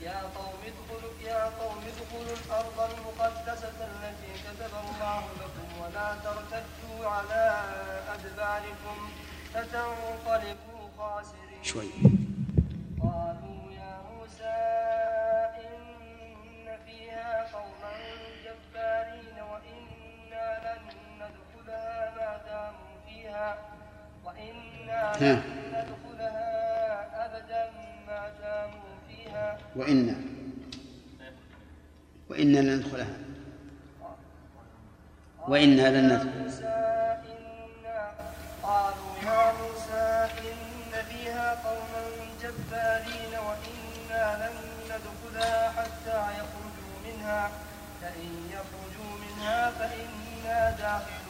يا قوم ادخلوا يا قوم ادخلوا الأرض المقدسة التي كتب الله لكم ولا ترتدوا على أدباركم فتنقلبوا خاسرين.
شوي.
قالوا يا موسى فيها وإنا ندخلها أبدا ما داموا فيها.
وإنا. وإنا لن ندخلها. وإنا لن ندخل.
قالوا يا موسى إن فيها قوما جبارين وإنا لن ندخلها حتى يخرجوا منها. فإن يخرجوا منها فإنا داخلون.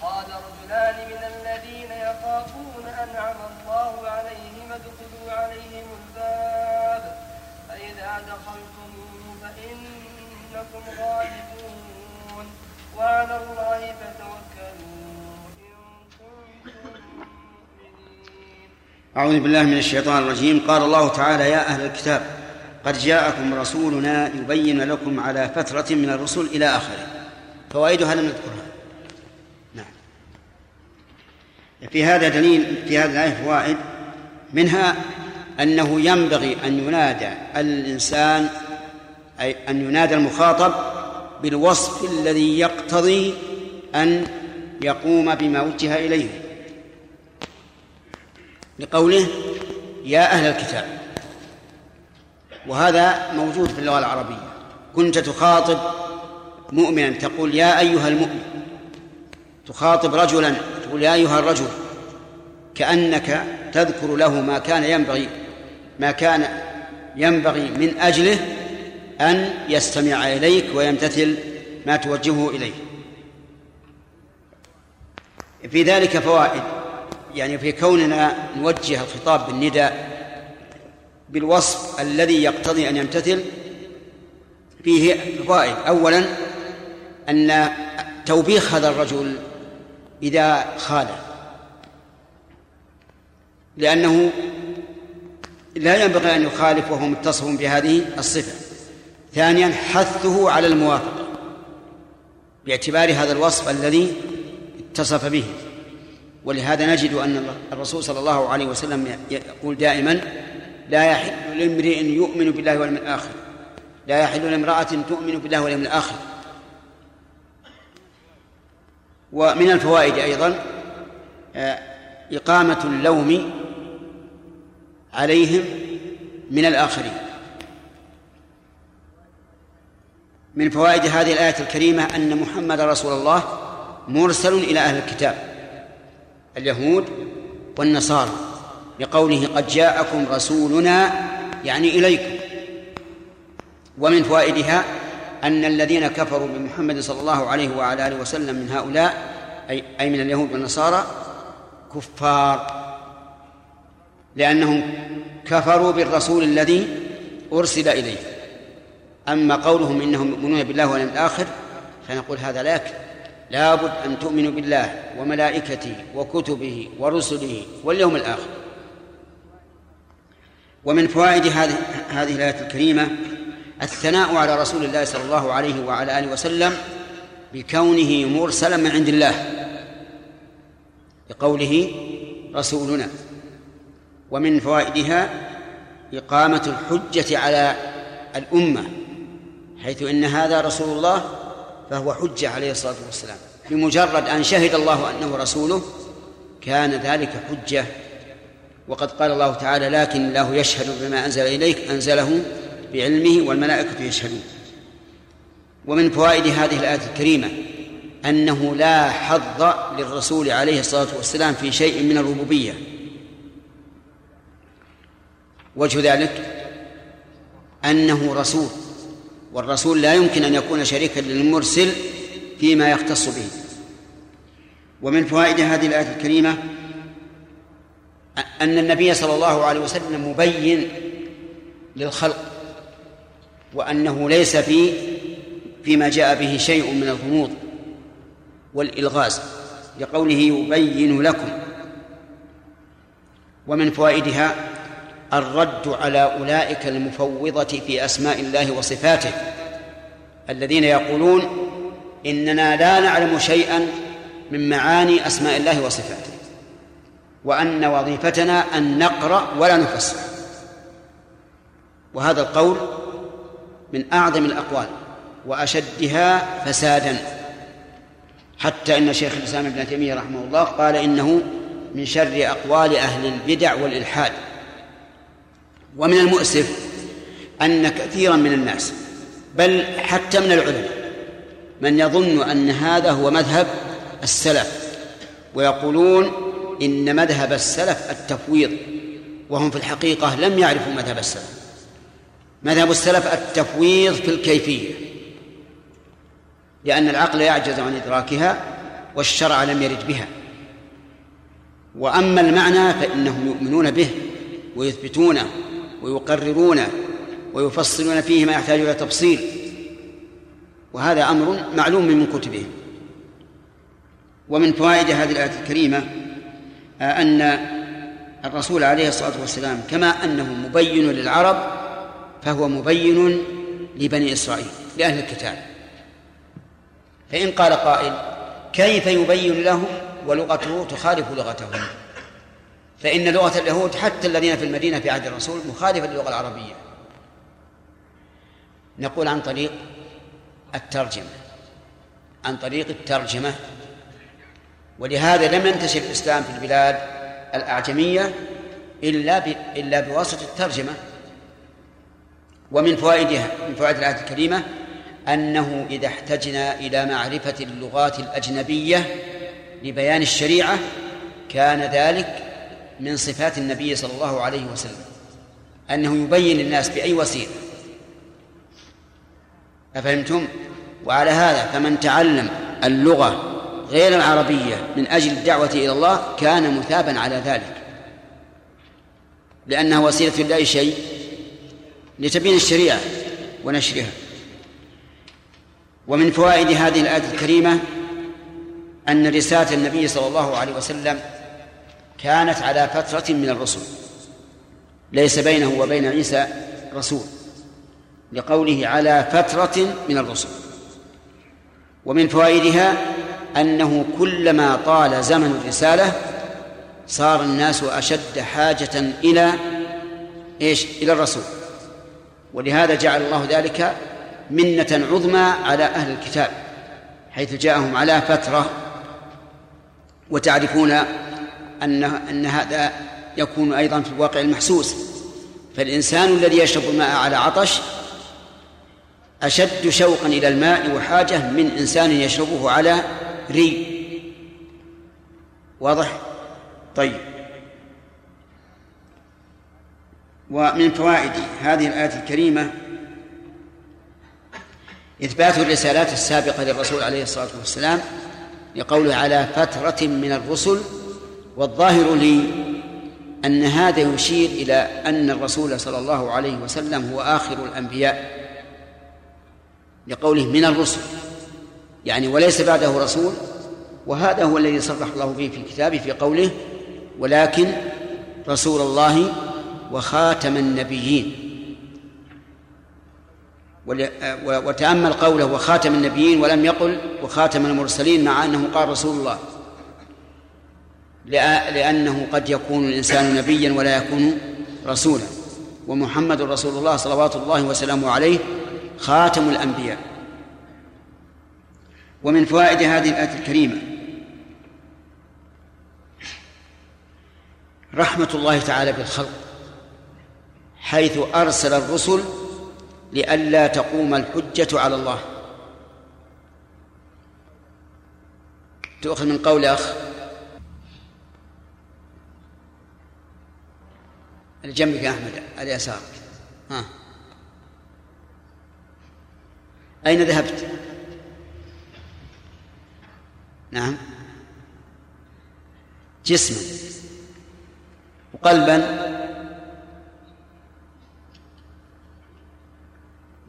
قال رجلان من الذين يخافون أنعم الله عليهم ادخلوا عليهم الباب فإذا دخلتموه فإنكم غالبون. وعلى الله فتوكلوا
أعوذ بالله من الشيطان الرجيم. قال الله تعالى يا أهل الكتاب قد جاءكم رسولنا يبين لكم على فترة من الرسل إلى آخره. فوائدها لم نذكرها نعم في هذا دليل في هذه الآية فوائد منها أنه ينبغي أن ينادى الإنسان أي أن ينادى المخاطب بالوصف الذي يقتضي أن يقوم بما وجه إليه. لقوله يا أهل الكتاب وهذا موجود في اللغة العربية. كنت تخاطب مؤمنا تقول يا أيها المؤمن تخاطب رجلا تقول يا أيها الرجل كأنك تذكر له ما كان ينبغي ما كان ينبغي من أجله أن يستمع إليك ويمتثل ما توجهه إليه. في ذلك فوائد يعني في كوننا نوجه الخطاب بالنداء بالوصف الذي يقتضي أن يمتثل فيه فوائد. أولا أن توبيخ هذا الرجل إذا خالف لأنه لا ينبغي أن يخالف وهو متصف بهذه الصفة. ثانيا حثه على الموافقة باعتبار هذا الوصف الذي اتصف به. ولهذا نجد أن الرسول صلى الله عليه وسلم يقول دائما لا يحل لامرئ يؤمن بالله واليوم الآخر. لا يحل لامرأة تؤمن بالله واليوم الآخر. ومن الفوائد أيضا إقامة اللوم عليهم من الآخرين. من فوائد هذه الآية الكريمة أن محمد رسول الله مرسل إلى أهل الكتاب اليهود والنصارى لقوله قد جاءكم رسولنا يعني إليكم. ومن فوائدها أن الذين كفروا بمحمد صلى الله عليه وعلى آله وسلم من هؤلاء أي أي من اليهود والنصارى كفار. لأنهم كفروا بالرسول الذي أرسل إليه. أما قولهم إنهم يؤمنون بالله واليوم الآخر فنقول هذا لا يكفي لابد أن تؤمنوا بالله وملائكته وكتبه ورسله واليوم الآخر. ومن فوائد هذه هذه الآية الكريمة الثناء على رسول الله صلى الله عليه وعلى آله وسلم بكونه مرسلا من عند الله بقوله رسولنا ومن فوائدها إقامة الحجة على الأمة حيث إن هذا رسول الله فهو حجة عليه الصلاة والسلام بمجرد أن شهد الله أنه رسوله كان ذلك حجة وقد قال الله تعالى لكن الله يشهد بما أنزل إليك أنزله بعلمه والملائكة يشهدون. ومن فوائد هذه الآية الكريمة أنه لا حظ للرسول عليه الصلاة والسلام في شيء من الربوبية. وجه ذلك أنه رسول والرسول لا يمكن أن يكون شريكا للمرسل فيما يختص به. ومن فوائد هذه الآية الكريمة أن النبي صلى الله عليه وسلم مبين للخلق وأنه ليس في فيما جاء به شيء من الغموض والإلغاز لقوله يبين لكم. ومن فوائدها الرد على أولئك المفوضة في أسماء الله وصفاته الذين يقولون إننا لا نعلم شيئا من معاني أسماء الله وصفاته وأن وظيفتنا أن نقرأ ولا نفسر. وهذا القول من أعظم الأقوال وأشدها فسادا. حتى إن شيخ الإسلام ابن تيمية رحمه الله قال إنه من شر أقوال أهل البدع والإلحاد. ومن المؤسف أن كثيرا من الناس بل حتى من العلماء من يظن أن هذا هو مذهب السلف ويقولون إن مذهب السلف التفويض وهم في الحقيقة لم يعرفوا مذهب السلف. مذهب السلف التفويض في الكيفية لأن العقل يعجز عن إدراكها والشرع لم يرد بها. وأما المعنى فإنهم يؤمنون به ويثبتونه ويقررونه ويفصلون فيه ما يحتاج إلى تفصيل. وهذا أمر معلوم من كتبهم ومن فوائد هذه الآية الكريمة أن الرسول عليه الصلاة والسلام كما أنه مبين للعرب فهو مبين لبني إسرائيل لأهل الكتاب. فإن قال قائل كيف يبين لهم ولغته تخالف لغتهم؟ فإن لغة اليهود حتى الذين في المدينة في عهد الرسول مخالفة للغة العربية. نقول عن طريق الترجمة عن طريق الترجمة. ولهذا لم ينتشر الإسلام في البلاد الأعجمية إلا إلا بواسطة الترجمة. ومن فوائدها من فوائد الآية الكريمة أنه إذا احتجنا إلى معرفة اللغات الأجنبية لبيان الشريعة كان ذلك من صفات النبي صلى الله عليه وسلم. أنه يبين للناس بأي وسيلة. أفهمتم؟ وعلى هذا فمن تعلم اللغة غير العربية من أجل الدعوة إلى الله كان مثابا على ذلك. لأنها وسيلة لأي شيء لتبين الشريعة ونشرها. ومن فوائد هذه الآية الكريمة أن رسالة النبي صلى الله عليه وسلم كانت على فترة من الرسل ليس بينه وبين عيسى رسول لقوله على فترة من الرسل. ومن فوائدها أنه كلما طال زمن الرسالة صار الناس أشد حاجة إلى إيش؟ إلى الرسول. ولهذا جعل الله ذلك منة عظمى على أهل الكتاب حيث جاءهم على فترة وتعرفون أن أن هذا يكون أيضا في الواقع المحسوس. فالإنسان الذي يشرب الماء على عطش أشد شوقا إلى الماء وحاجة من إنسان يشربه على ري. واضح؟ طيب. ومن فوائد هذه الآية الكريمة إثبات الرسالات السابقة للرسول عليه الصلاة والسلام لقوله على فترة من الرسل والظاهر لي أن هذا يشير إلى أن الرسول صلى الله عليه وسلم هو آخر الأنبياء لقوله من الرسل يعني وليس بعده رسول وهذا هو الذي صرح الله به في كتابه في قوله ولكن رسول الله وخاتم النبيين. وتأمل قوله وخاتم النبيين ولم يقل وخاتم المرسلين مع أنه قال رسول الله. لأنه قد يكون الإنسان نبيا ولا يكون رسولا. ومحمد رسول الله صلوات الله وسلامه عليه خاتم الأنبياء. ومن فوائد هذه الآية الكريمة رحمة الله تعالى بالخلق حيث أرسل الرسل لئلا تقوم الحجة على الله. تؤخذ من قول أخ. الجنبك أحمد اليسار. ها. أين ذهبت؟ نعم. جسما. وقلبا.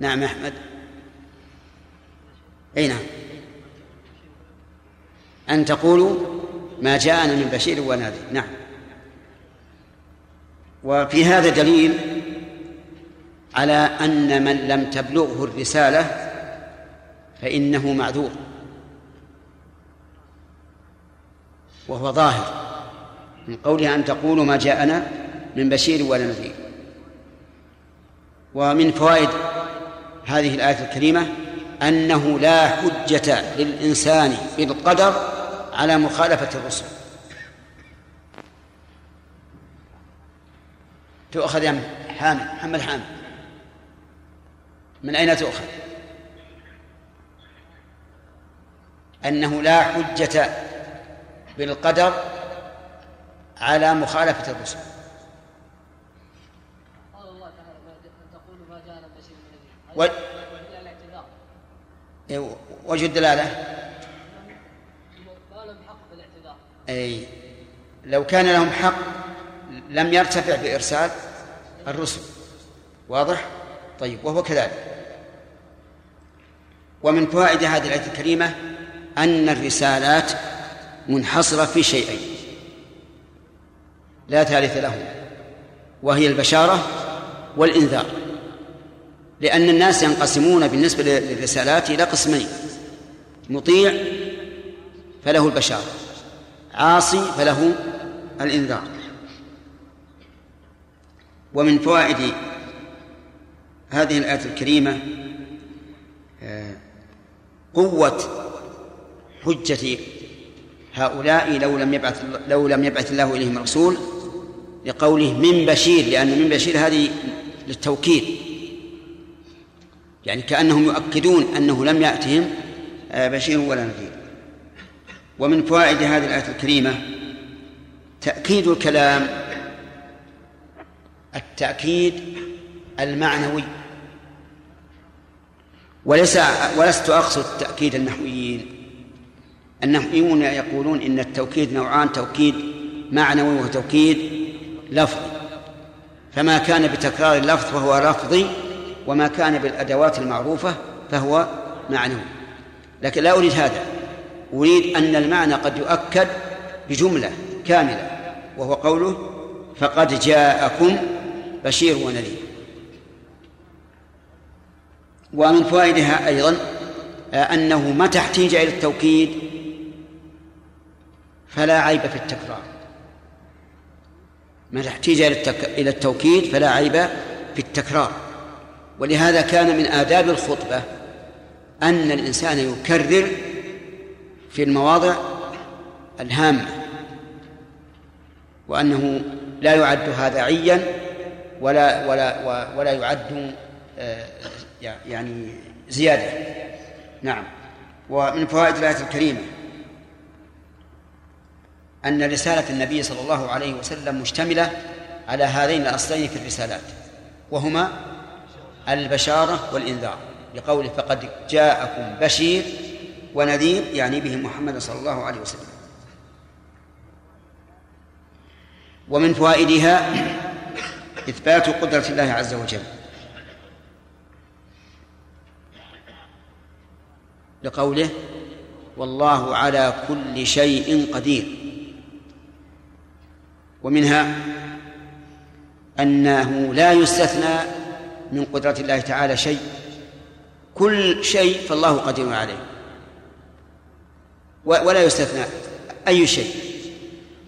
نعم أحمد. أي نعم. أن تقولوا ما جاءنا من بشير ونذير. نعم. وفي هذا دليل على أن من لم تبلغه الرسالة فإنه معذور. وهو ظاهر من قولها أن تقولوا ما جاءنا من بشير ولا نذير ومن فوائد هذه الآية الكريمة أنه لا حجة للإنسان بالقدر على مخالفة الرسل. تؤخذ يا حامد محمد حامد. من أين تؤخذ؟ أنه لا حجة بالقدر على مخالفة الرسل
قال الله تعالى تقول ما جاءنا بشير من
و... إيه، وجه الدلالة؟
لهم
أي لو كان لهم حق لم يرتفع بإرسال الرسل. واضح؟ طيب وهو كذلك. ومن فوائد هذه الآية الكريمة أن الرسالات منحصرة في شيئين. لا ثالث لهما وهي البشارة والإنذار. لأن الناس ينقسمون بالنسبة للرسالات إلى قسمين. مطيع فله البشارة عاصي فله الإنذار. ومن فوائد هذه الآية الكريمة آه، قوة حجة هؤلاء لو لم يبعث لو لم يبعث الله إليهم رسول لقوله من بشير لأن من بشير هذه للتوكيد. يعني كأنهم يؤكدون أنه لم يأتهم آه، بشير ولا نذير. ومن فوائد هذه الآية الكريمة تأكيد الكلام التأكيد المعنوي. وليس ولست أقصد تأكيد النحويين. النحويون يقولون إن التوكيد نوعان توكيد معنوي وتوكيد لفظي. فما كان بتكرار اللفظ فهو لفظي وما كان بالأدوات المعروفة فهو معنوي. لكن لا أريد هذا. أريد أن المعنى قد يؤكد بجملة كاملة وهو قوله فقد جاءكم بشير ونذير. ومن فوائدها أيضا أنه متى احتيج إلى التوكيد فلا عيب في التكرار. متى احتيج إلى التوكيد فلا عيب في التكرار. ولهذا كان من آداب الخطبة أن الإنسان يكرر في المواضع الهامة وأنه لا يعد هذا عيا ولا ولا ولا يعد آه، يعني زيادة. نعم. ومن فوائد الآية الكريمة أن رسالة النبي صلى الله عليه وسلم مشتملة على هذين الأصلين في الرسالات وهما البشارة والإنذار لقوله فقد جاءكم بشير ونذير يعني به محمد صلى الله عليه وسلم. ومن فوائدها إثبات قدرة الله عز وجل. لقوله والله على كل شيء قدير. ومنها أنه لا يستثنى من قدرة الله تعالى شيء. كل شيء فالله قدير عليه. ولا يستثنى أي شيء.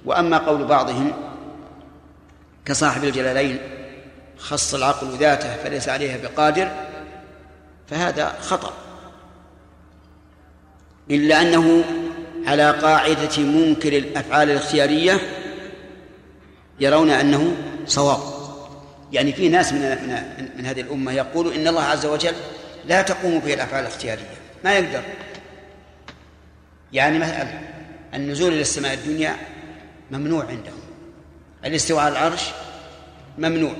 وأما قول بعضهم كصاحب الجلالين خص العقل ذاته فليس عليها بقادر فهذا خطأ. إلا أنه على قاعدة منكر الأفعال الاختيارية يرون أنه صواب. يعني في ناس من من, من هذه الأمة يقول إن الله عز وجل لا تقوم به الأفعال الاختيارية. ما يقدر. يعني مثلا النزول إلى السماء الدنيا ممنوع عندهم. الاستواء على العرش ممنوع.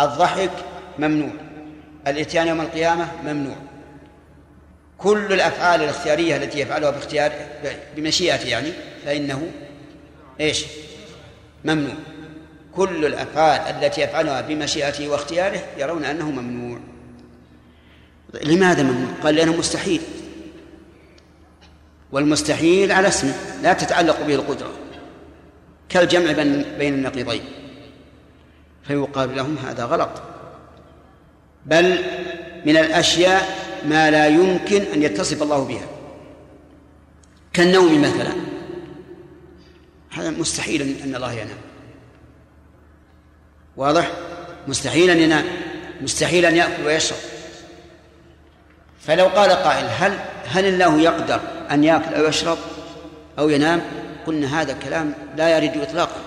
الضحك ممنوع. الإتيان يوم القيامة ممنوع. كل الأفعال الاختيارية التي يفعلها باختيار بمشيئته يعني فإنه إيش؟ ممنوع. كل الأفعال التي يفعلها بمشيئته واختياره يرون أنه ممنوع. لماذا ممنوع؟ قال لأنه مستحيل. والمستحيل على اسمه لا تتعلق به القدرة. كالجمع بين النقيضين. فيقال لهم هذا غلط. بل من الأشياء ما لا يمكن أن يتصف الله بها. كالنوم مثلا. هذا مستحيل أن الله ينام. واضح؟ مستحيل أن ينام مستحيل أن يأكل ويشرب. فلو قال قائل هل هل الله يقدر أن يأكل أو يشرب أو ينام؟ قلنا هذا كلام لا يرد إطلاقا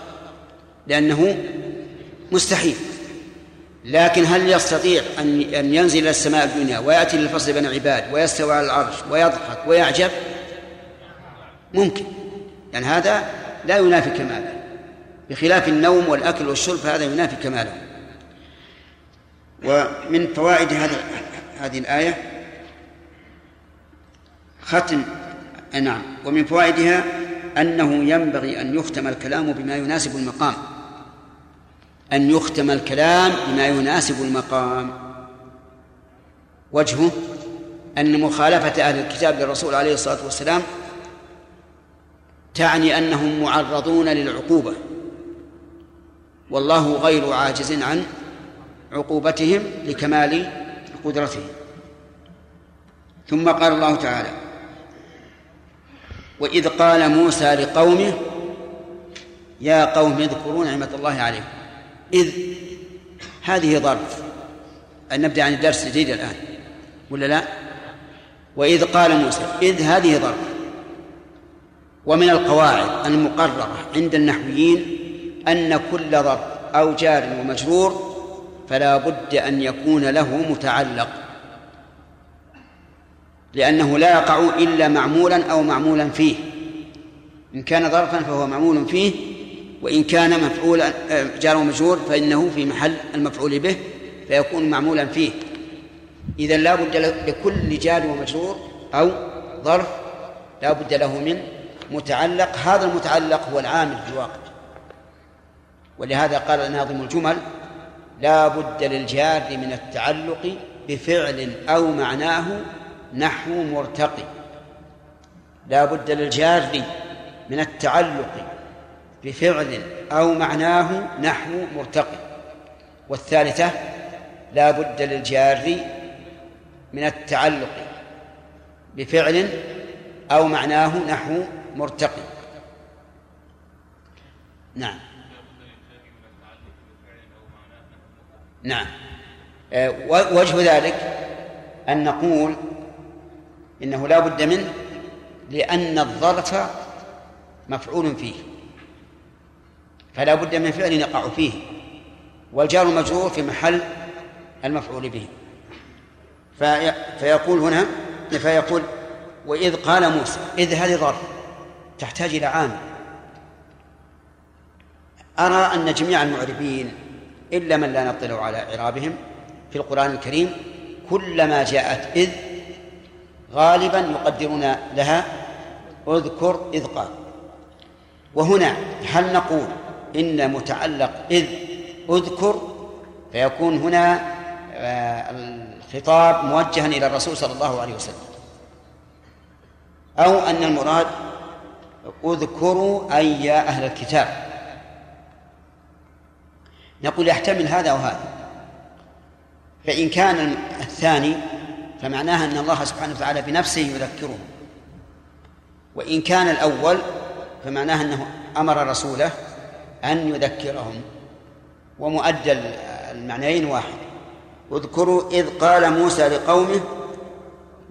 لأنه مستحيل. لكن هل يستطيع أن أن ينزل إلى السماء الدنيا ويأتي للفصل بين العباد ويستوى على العرش ويضحك ويعجب؟ ممكن. يعني هذا لا ينافي كماله بخلاف النوم والأكل والشرب فهذا ينافي كماله. ومن فوائد هذه هذه الآية ختم نعم. ومن فوائدها أنه ينبغي أن يختم الكلام بما يناسب المقام. أن يختم الكلام بما يناسب المقام. وجهه أن مخالفة أهل الكتاب للرسول عليه الصلاة والسلام تعني أنهم معرضون للعقوبة. والله غير عاجز عن عقوبتهم لكمال قدرته ثم قال الله تعالى وإذ قال موسى لقومه يا قوم اذكروا نعمة الله عليكم. إذ هذه ظرف. أن نبدأ عن الدرس الجديد الآن ولا لا؟ وإذ قال موسى إذ هذه ظرف. ومن القواعد المقررة عند النحويين أن كل ظرف أو جار ومجرور فلا بد أن يكون له متعلق لأنه لا يقع إلا معمولا أو معمولا فيه. إن كان ظرفا فهو معمول فيه وإن كان مفعولا جار ومجرور فإنه في محل المفعول به فيكون معمولا فيه. إذا لا بد لكل جار ومجرور أو ظرف لا بد له من متعلق. هذا المتعلق هو العامل في الواقع. ولهذا قال ناظم الجمل لا بد للجار من التعلق بفعل أو معناه نحو مرتقي. لا بد للجار من التعلق بفعل أو معناه نحو مرتقي. والثالثة لا بد للجار من التعلق بفعل أو معناه نحو مرتقي. نعم. نعم. آه، وجه ذلك أن نقول إنه لا بد منه لأن الظرف مفعول فيه فلا بد من فعل يقع فيه والجار المجرور في محل المفعول به. في فيقول هنا فيقول وإذ قال موسى إذ هذه ظرف تحتاج إلى عامل أرى أن جميع المعربين إلا من لا نطلع على إعرابهم في القرآن الكريم كلما جاءت إذ غالبا يقدرون لها اذكر إذ قال. وهنا هل نقول إن متعلق إذ اذكر؟ فيكون هنا آه، الخطاب موجها إلى الرسول صلى الله عليه وسلم. أو أن المراد اذكروا أي يا أهل الكتاب. نقول يحتمل هذا وهذا فإن كان الثاني فمعناها أن الله سبحانه وتعالى بنفسه يذكرهم وإن كان الأول فمعناها أنه أمر رسوله أن يذكرهم. ومؤدى المعنيين واحد. اذكروا إذ قال موسى لقومه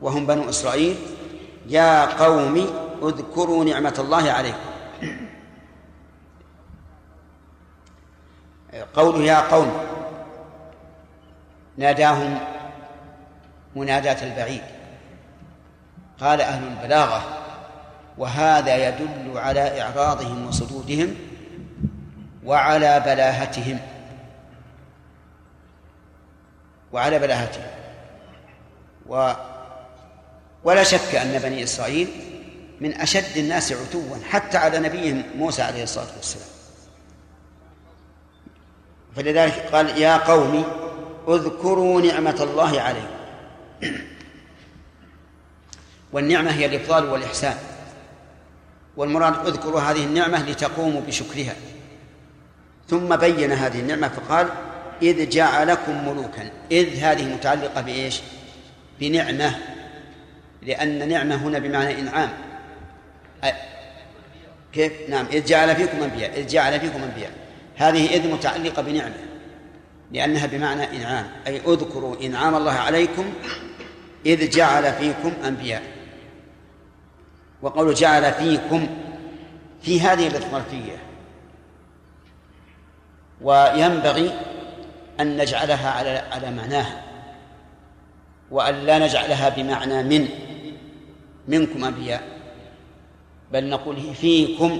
وهم بنو إسرائيل يا قوم اذكروا نعمة الله عليكم. قوله يا قوم. ناداهم مناداة البعيد. قال أهل البلاغة وهذا يدل على إعراضهم وصدودهم وعلى بلاهتهم. وعلى بلاهتهم. و ولا شك أن بني إسرائيل من أشد الناس عتوا حتى على نبيهم موسى عليه الصلاة والسلام. فلذلك قال يا قوم اذكروا نعمة الله عليكم. والنعمة هي الإفضال والإحسان. والمراد اذكروا هذه النعمة لتقوموا بشكرها. ثم بين هذه النعمة فقال إذ جعلكم ملوكا. إذ هذه متعلقة بإيش؟ بنعمة. لأن نعمة هنا بمعنى إنعام. كيف؟ نعم. إذ جعل فيكم أنبياء. إذ جعل فيكم أنبياء. هذه إذ متعلقة بنعمة لأنها بمعنى إنعام أي اذكروا إنعام الله عليكم إذ جعل فيكم أنبياء. وقول جعل فيكم في هذه الظرفية وينبغي أن نجعلها على على معناها وأن لا نجعلها بمعنى من منكم أنبياء بل نقول فيكم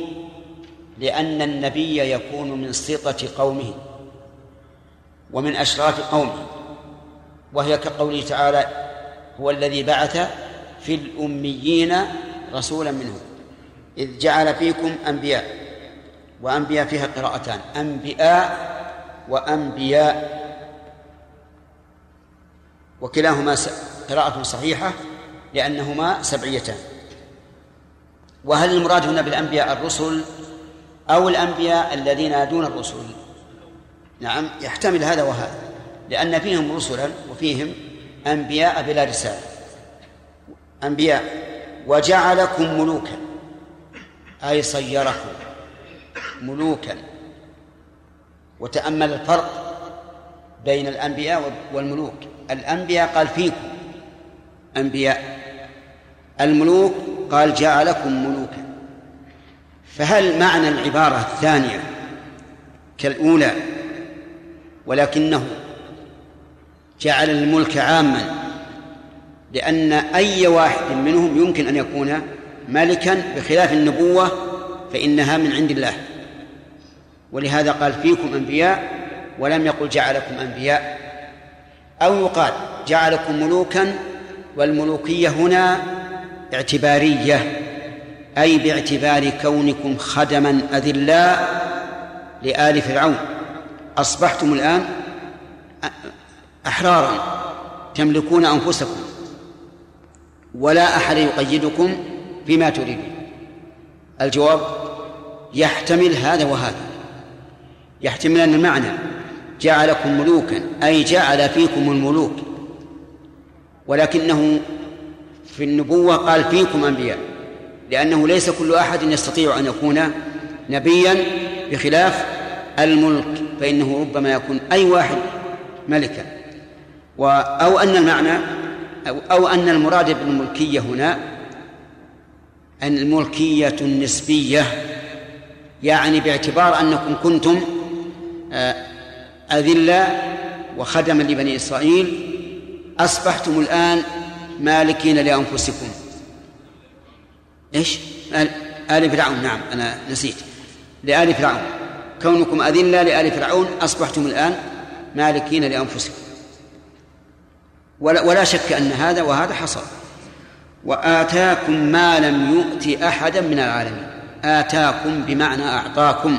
لأن النبي يكون من سطة قومه ومن أشراف قومه وهي كقوله تعالى هو الذي بعث في الأميين رسولا منهم إذ جعل فيكم أنبياء وأنبياء فيها قراءتان أنبياء وأنبياء. وكلاهما قراءة صحيحة لأنهما سبعيتان. وهل المراد هنا بالأنبياء الرسل أو الأنبياء الذين دون الرسل. نعم يحتمل هذا وهذا لأن فيهم رسلا وفيهم أنبياء بلا رسالة. أنبياء وجعلكم ملوكا أي صيركم ملوكا. وتأمل الفرق بين الأنبياء والملوك. الأنبياء قال فيكم أنبياء. الملوك قال جعلكم ملوكا. فهل معنى العبارة الثانية كالأولى ولكنه جعل الملك عاما لأن أي واحد منهم يمكن أن يكون ملكا بخلاف النبوة فإنها من عند الله. ولهذا قال فيكم أنبياء ولم يقل جعلكم أنبياء. أو يقال جعلكم ملوكا والملوكية هنا اعتبارية. أي باعتبار كونكم خدما أذلاء لآل فرعون. أصبحتم الآن أحرارا تملكون أنفسكم ولا أحد يقيدكم بما تريدون. الجواب يحتمل هذا وهذا. يحتمل أن المعنى جعلكم ملوكا أي جعل فيكم الملوك. ولكنه في النبوة قال فيكم أنبياء. لأنه ليس كل أحد يستطيع أن يكون نبيا بخلاف الملك فإنه ربما يكون أي واحد ملكا. أو أن المعنى أو, أو أن المراد بالملكية هنا أن الملكية النسبية يعني باعتبار أنكم كنتم آه، أذلاء وخدما لبني إسرائيل أصبحتم الآن مالكين لأنفسكم. آل, آل فرعون نعم أنا نسيت. لآل فرعون. كونكم أذلة لآل فرعون أصبحتم الآن مالكين لأنفسكم. ولا, ولا شك أن هذا وهذا حصل. وآتاكم ما لم يؤت أحدا من العالمين. آتاكم بمعنى أعطاكم.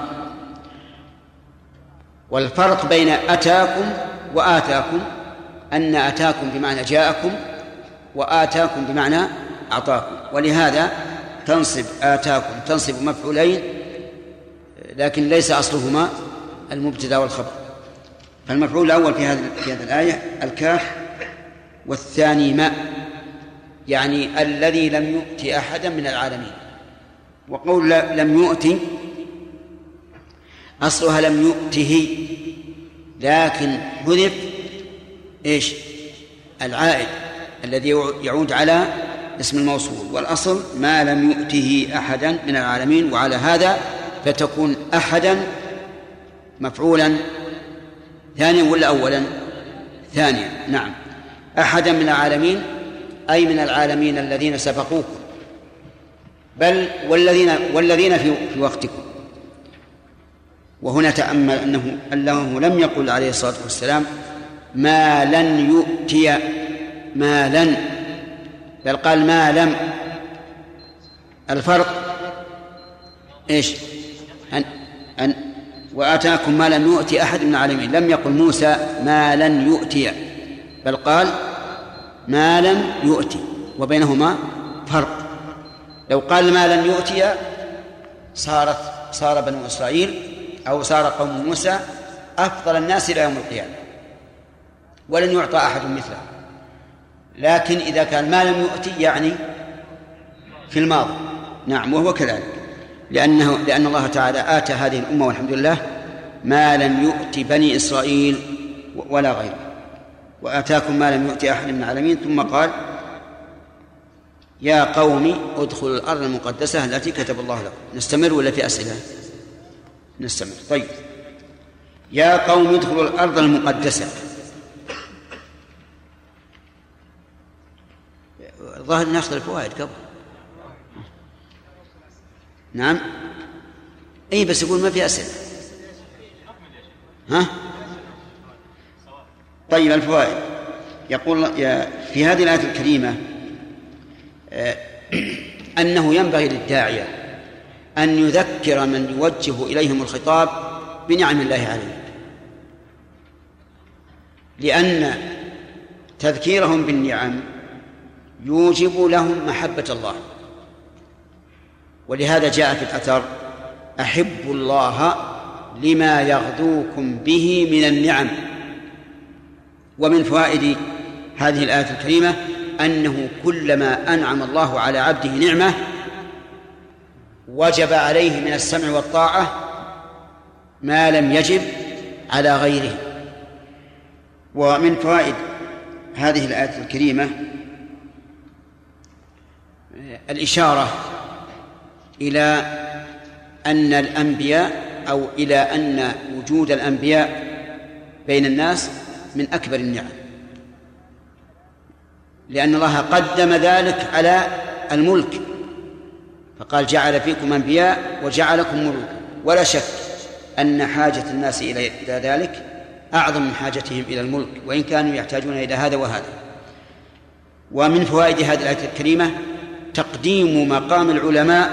والفرق بين أتاكم وآتاكم أن أتاكم بمعنى جاءكم وآتاكم بمعنى أعطاكم. ولهذا تنصب آتاكم تنصب مفعولين لكن ليس أصلهما المبتدأ والخبر. فالمفعول الأول في هذه في هذه الآية الكاف والثاني ما يعني الذي لم يؤت أحدا من العالمين. وقول لم يؤت أصلها لم يؤته لكن حذف إيش؟ العائد الذي يعود على اسم الموصول. والأصل ما لم يؤته أحدا من العالمين وعلى هذا فتكون أحدا مفعولا ثانيا ولا أولا؟ ثانيا نعم. أحدا من العالمين أي من العالمين الذين سبقوكم. بل والذين والذين في في وقتكم. وهنا تأمل أنه أنه لم يقل عليه الصلاة والسلام ما لن يؤتي ما لن بل قال ما لم الفرق إيش؟ أن أن وآتاكم ما لم يؤتي أحد من العالمين. لم يقل موسى ما لن يؤتي بل قال ما لم يؤتي وبينهما فرق. لو قال ما لم يؤتي صارت صار بنو إسرائيل أو صار قوم موسى أفضل الناس إلى يوم القيامة ولن يعطى أحد مثله. لكن إذا كان ما لم يؤتي يعني في الماضي. نعم وهو كذلك. لأنه لأن الله تعالى آتى هذه الأمة والحمد لله ما لم يؤت بني إسرائيل ولا غيره. وآتاكم ما لم يؤت أحد من العالمين ثم قال يا قوم ادخلوا الأرض المقدسة التي كتب الله لكم. نستمر ولا في أسئلة؟ نستمر. طيب. يا قوم ادخلوا الأرض المقدسة. الظاهر ناخذ الفوائد قبل. نعم؟ اي بس يقول ما في أسئلة. ها؟ طيب الفوائد يقول في هذه الآية الكريمة آه، أنه ينبغي للداعية أن يذكر من يوجه إليهم الخطاب بنعم الله عليه. لأن تذكيرهم بالنعم يوجب لهم محبة الله. ولهذا جاء في الأثر أحبوا الله لما يغدوكم به من النعم. ومن فوائد هذه الآية الكريمة أنه كلما أنعم الله على عبده نعمة وجب عليه من السمع والطاعة ما لم يجب على غيره. ومن فوائد هذه الآية الكريمة الإشارة إلى أن الأنبياء أو إلى أن وجود الأنبياء بين الناس من أكبر النعم. لأن الله قدم ذلك على الملك. فقال جعل فيكم أنبياء وجعلكم ملوكا. ولا شك أن حاجة الناس إلى ذلك أعظم من حاجتهم إلى الملك. وإن كانوا يحتاجون إلى هذا وهذا. ومن فوائد هذه الآية الكريمة تقديم مقام العلماء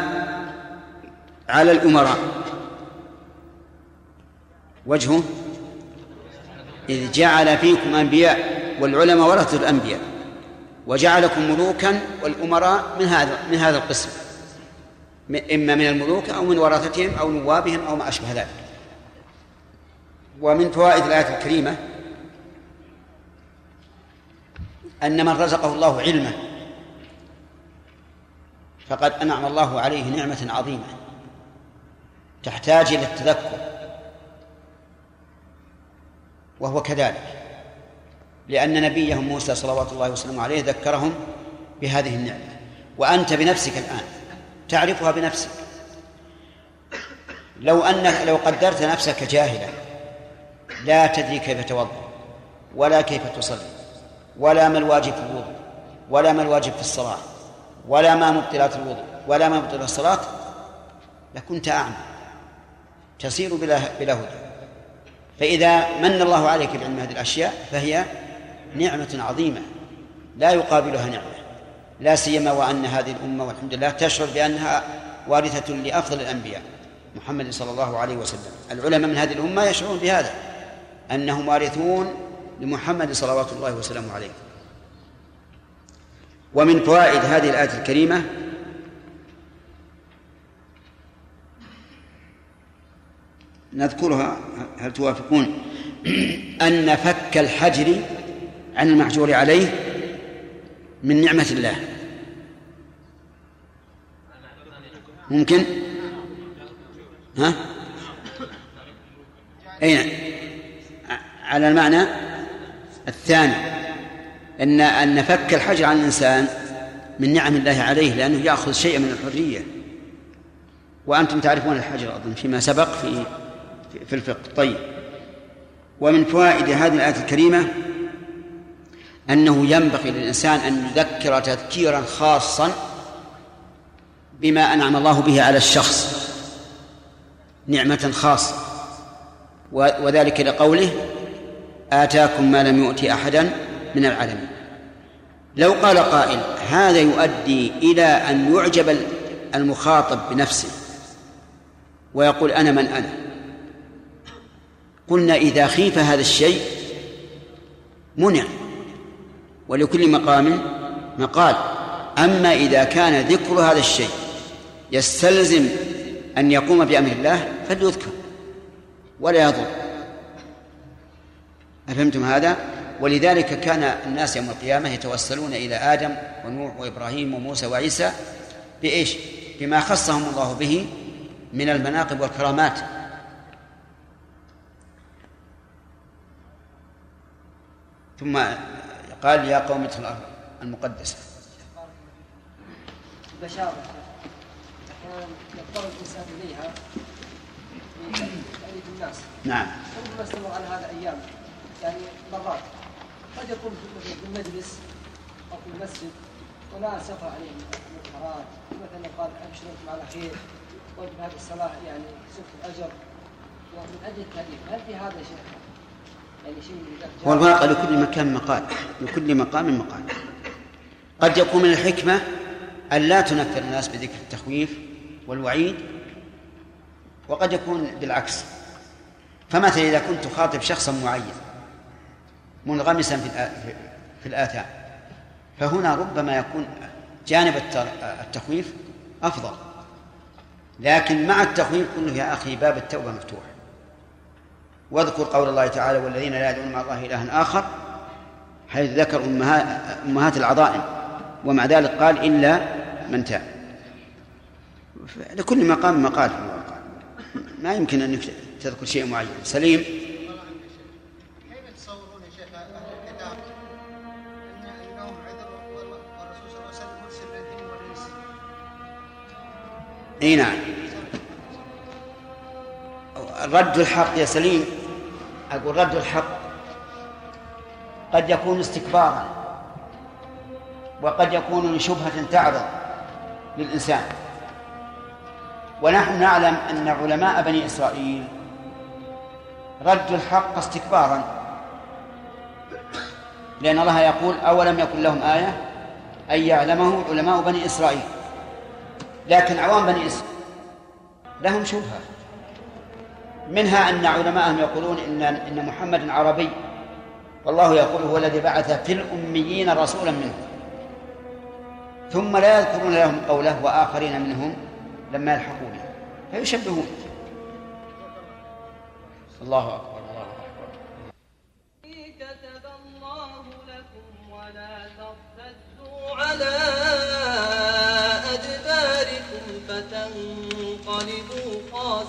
على الأمراء. وجهه إذ جعل فيكم أنبياء والعلماء ورثة الأنبياء وجعلكم ملوكا والأمراء من هذا من هذا القسم إما من الملوك أو من ورثتهم أو نوابهم أو ما أشبه ذلك. ومن فوائد الآية الكريمة أن من رزقه الله علما فقد أنعم الله عليه نعمة عظيمة تحتاج إلى التذكر وهو كذلك لأن نبيهم موسى صلوات الله وسلامه عليه ذكرهم بهذه النعمة وأنت بنفسك الآن تعرفها بنفسك. لو أنك لو قدرت نفسك جاهلا لا تدري كيف توضأ ولا كيف تصلي ولا ما الواجب في الوضوء ولا ما الواجب في الصلاة ولا ما مبطلات الوضوء ولا ما مبطلات الصلاة لكنت أعمى. تسير بلا بلا هدى. فإذا من الله عليك بعلم هذه الأشياء فهي نعمة عظيمة. لا يقابلها نعمة. لا سيما وأن هذه الأمة والحمد لله تشعر بأنها وارثة لأفضل الأنبياء محمد صلى الله عليه وسلم. العلماء من هذه الأمة يشعرون بهذا أنهم وارثون لمحمد صلوات الله وسلامه عليه. ومن فوائد هذه الآية الكريمة نذكرها هل توافقون؟ أن فك الحجر عن المحجور عليه من نعمة الله. ممكن؟ ها؟ أين؟ على المعنى الثاني. أن أن فك الحجر عن الإنسان من نعم الله عليه لأنه يأخذ شيئا من الحرية. وأنتم تعرفون الحجر أظن فيما سبق في في الفقه. طيب. ومن فوائد هذه الآية الكريمة أنه ينبغي للإنسان أن يذكر تذكيرا خاصا بما أنعم الله به على الشخص نعمة خاصة. وذلك لقوله آتاكم ما لم يؤت أحدا من العالمين. لو قال قائل هذا يؤدي إلى أن يعجب المخاطب بنفسه ويقول أنا من أنا. قلنا إذا خيف هذا الشيء منع. ولكل مقام مقال. أما إذا كان ذكر هذا الشيء يستلزم أن يقوم بأمر الله فليذكر ولا يضر. أفهمتم هذا؟ ولذلك كان الناس يوم القيامة يتوسلون إلى آدم ونوح وإبراهيم وموسى وعيسى بإيش؟ بما خصهم الله به من المناقب والكرامات. ثم قال يا قوم ادخلوا الأرض المقدسة.
البشارة أحيانا يضطر الإنسان إليها؟ في الناس
نعم.
ربما استمر على هذا أيام؟ يعني مرات. قد يكون في المجلس أو في المسجد وناس يقرأ عليهم المنكرات مثلا قال أبشروا أنتم على خير وجب هذه الصلاة يعني سبت الأجر. ومن أجل التأليف هل في هذا شيء؟ يعني شيء من
هو الواقع لكل مكان مقال لكل مقام مقال. قد يكون من الحكمة أن لا تنفر الناس بذكر التخويف والوعيد وقد يكون بالعكس. فمثلا إذا كنت تخاطب شخصا معين منغمسا في في الآثام. فهنا ربما يكون جانب التخويف أفضل. لكن مع التخويف كله يا أخي باب التوبة مفتوح. واذكر قول الله تعالى والذين لا يدعون مع الله إلها آخر حيث ذكر أمهات, العظائم. ومع ذلك قال إلا من تاب. لكل مقام مقال ما يمكن أنك تذكر شيء معين. سليم. إي نعم. رد الحق يا سليم. أقول رد الحق. قد يكون استكبارا. وقد يكون لشبهة تعرض للإنسان. ونحن نعلم أن علماء بني إسرائيل ردوا الحق استكبارا. لأن الله يقول أولم يكن لهم آية؟ أن يعلمه علماء بني إسرائيل. لكن عوام بني إسرائيل لهم شبهة. منها أن علماءهم يقولون إن إن محمد عربي والله يقول هو الذي بعث في الأميين رسولا منهم. ثم لا يذكرون لهم قوله وآخرين منهم لما يلحقون. فيشبهون. الله أكبر الله أكبر.
كتب الله لكم ولا ترتدوا على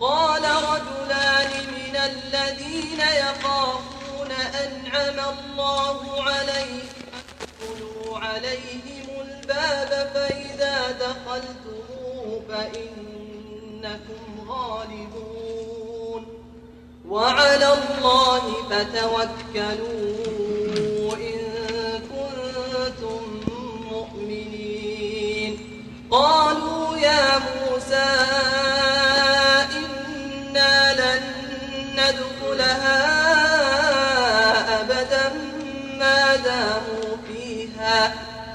قال رجلان من الذين يخافون أنعم الله عليهم ادخلوا عليهم الباب
فإذا دخلتموه فإنكم غالبون. وعلى الله فتوكلوا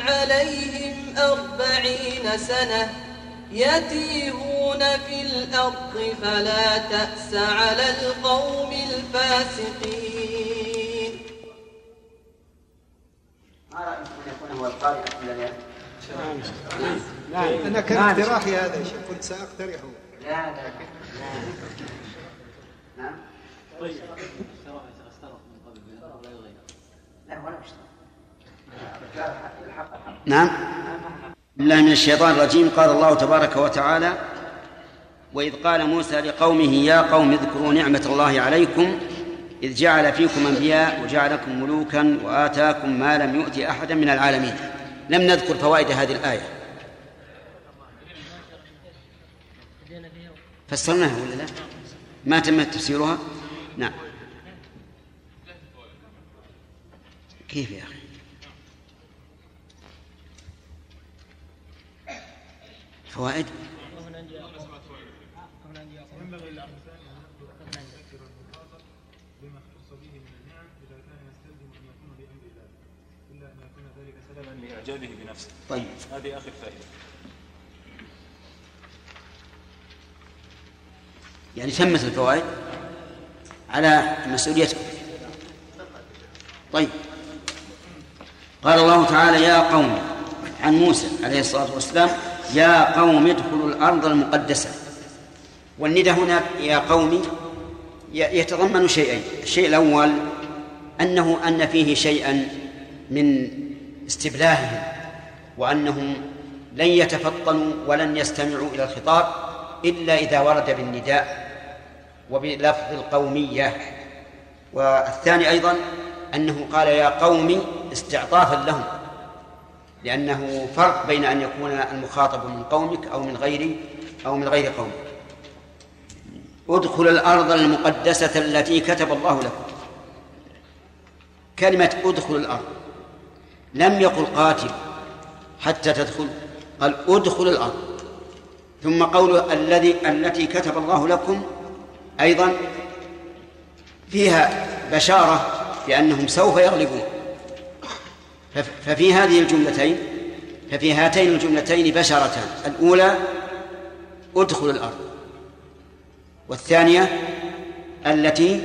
عليهم أربعين سنة يتيهون في الأرض فلا تأس على القوم الفاسقين.
ما رأيكم أن يكون هو القارئ الذي
نعم. أنا كان اقتراحي هذا يا شيخ قلت سأقترحه.
لا لا نعم.
طيب. اشترى من قبل. لا يغير
لا ولا نعم بالله من الشيطان الرجيم قال الله تبارك وتعالى وإذ قال موسى لقومه يا قوم اذكروا نعمة الله عليكم إذ جعل فيكم أنبياء وجعلكم ملوكا وآتاكم ما لم يؤت أحدا من العالمين لم نذكر فوائد هذه الآية فسرناها ولا لا؟ ما تم تفسيرها؟ نعم كيف يا أخي؟ فوائد
ينبغي للإنسان أن يذكر أن يذكر المخاطب بما اختص به من النعم إذا كان يستلزم أن يكون بأمر الله إلا أن يكون سببا لإعجابه بنفسه
طيب.
هذه آخر فائدة
يعني تمت الفوائد على مسؤوليتكم طيب. قال الله تعالى يا قوم عن موسى عليه الصلاة والسلام يا قوم ادخلوا الأرض المقدسة. والندى هنا يا قوم يتضمن شيئين. الشيء الأول أنه أن فيه شيئا من استبلاههم وأنهم لن يتفطنوا ولن يستمعوا إلى الخطاب إلا إذا ورد بالنداء وبلفظ القومية. والثاني أيضا أنه قال يا قوم استعطافا لهم. لأنه فرق بين أن يكون المخاطب من قومك أو من غير أو من غير قومك. ادخل الأرض المقدسة التي كتب الله لكم. كلمة ادخل الأرض. لم يقل قاتل حتى تدخل. قال ادخل الأرض. ثم قول الذي التي كتب الله لكم أيضا فيها بشارة بأنهم سوف يغلبون. ففي هذه الجملتين ففي هاتين الجملتين بشرتان الأولى ادخل الأرض. والثانية التي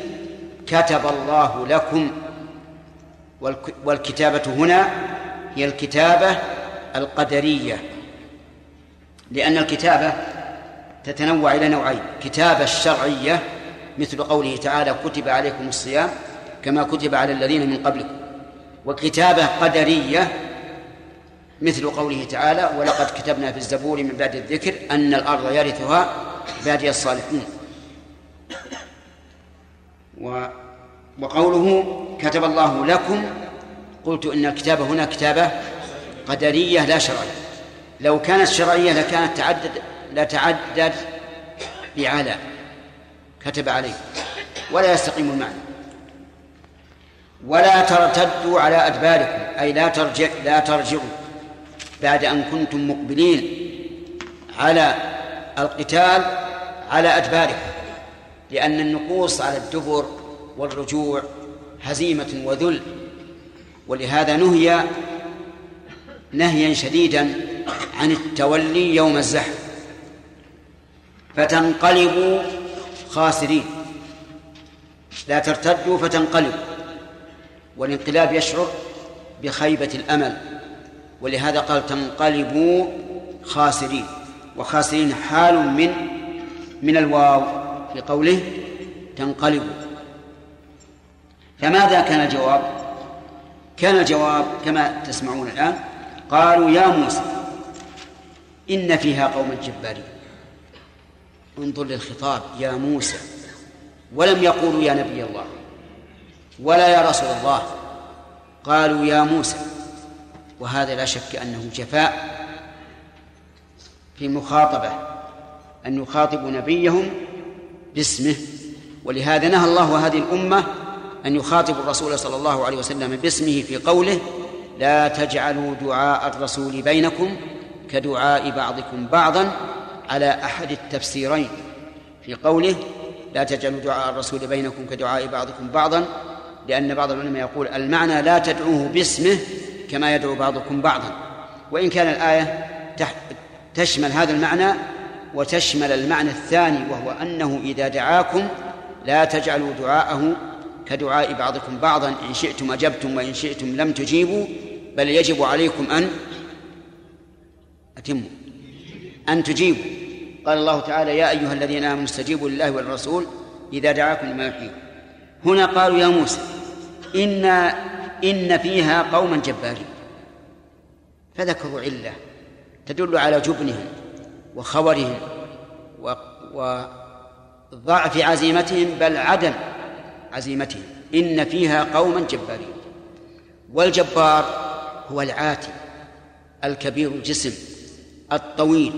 كتب الله لكم والكتابة هنا هي الكتابة القدرية. لأن الكتابة تتنوع إلى نوعين. كتابة الشرعية مثل قوله تعالى كتب عليكم الصيام كما كتب على الذين من قبلكم. وكتابة قدرية مثل قوله تعالى ولقد كتبنا في الزبور من بعد الذكر أن الأرض يرثها عبادي الصالحون و وقوله كتب الله لكم. قلت إن الكتابة هنا كتابة قدرية لا شرعية. لو كانت شرعية لكانت تعدد لا تعدد بعلى كتب عليه. ولا يستقيم المعنى. ولا ترتدوا على أدباركم أي لا ترجع لا ترجعوا بعد أن كنتم مقبلين على القتال على أدباركم لأن النقوص على الدبر والرجوع هزيمة وذل ولهذا نهي نهيا شديدا عن التولي يوم الزحف فتنقلبوا خاسرين. لا ترتدوا فتنقلبوا. والانقلاب يشعر بخيبة الأمل ولهذا قال تنقلبوا خاسرين وخاسرين حال من من الواو في قوله تنقلبوا. فماذا كان الجواب؟ كان الجواب كما تسمعون الآن قالوا يا موسى إن فيها قوما جبارين انظر للخطاب يا موسى ولم يقولوا يا نبي الله. ولا يا رسول الله. قالوا يا موسى وهذا لا شك أنه جفاء في مخاطبة أن يخاطبوا نبيهم باسمه. ولهذا نهى الله هذه الأمة أن يخاطب الرسول صلى الله عليه وسلم باسمه في قوله لا تجعلوا دعاء الرسول بينكم كدعاء بعضكم بعضا على أحد التفسيرين في قوله لا تجعلوا دعاء الرسول بينكم كدعاء بعضكم بعضا لأن بعض العلماء يقول المعنى لا تدعوه باسمه كما يدعو بعضكم بعضا. وإن كان الآية تشمل هذا المعنى وتشمل المعنى الثاني وهو أنه إذا دعاكم لا تجعلوا دعاءه كدعاء بعضكم بعضا. إن شئتم أجبتم وإن شئتم لم تجيبوا بل يجب عليكم أن أتموا أن تجيبوا. قال الله تعالى يا أيها الذين آمنوا استجيبوا لله والرسول إذا دعاكم لما يحييكم. هنا قالوا يا موسى إن إن فيها قوما جبارين. فذكروا علة تدل على جبنهم وخورهم وضعف عزيمتهم بل عدم عزيمتهم. إن فيها قوما جبارين. والجبار هو العاتي الكبير الجسم الطويل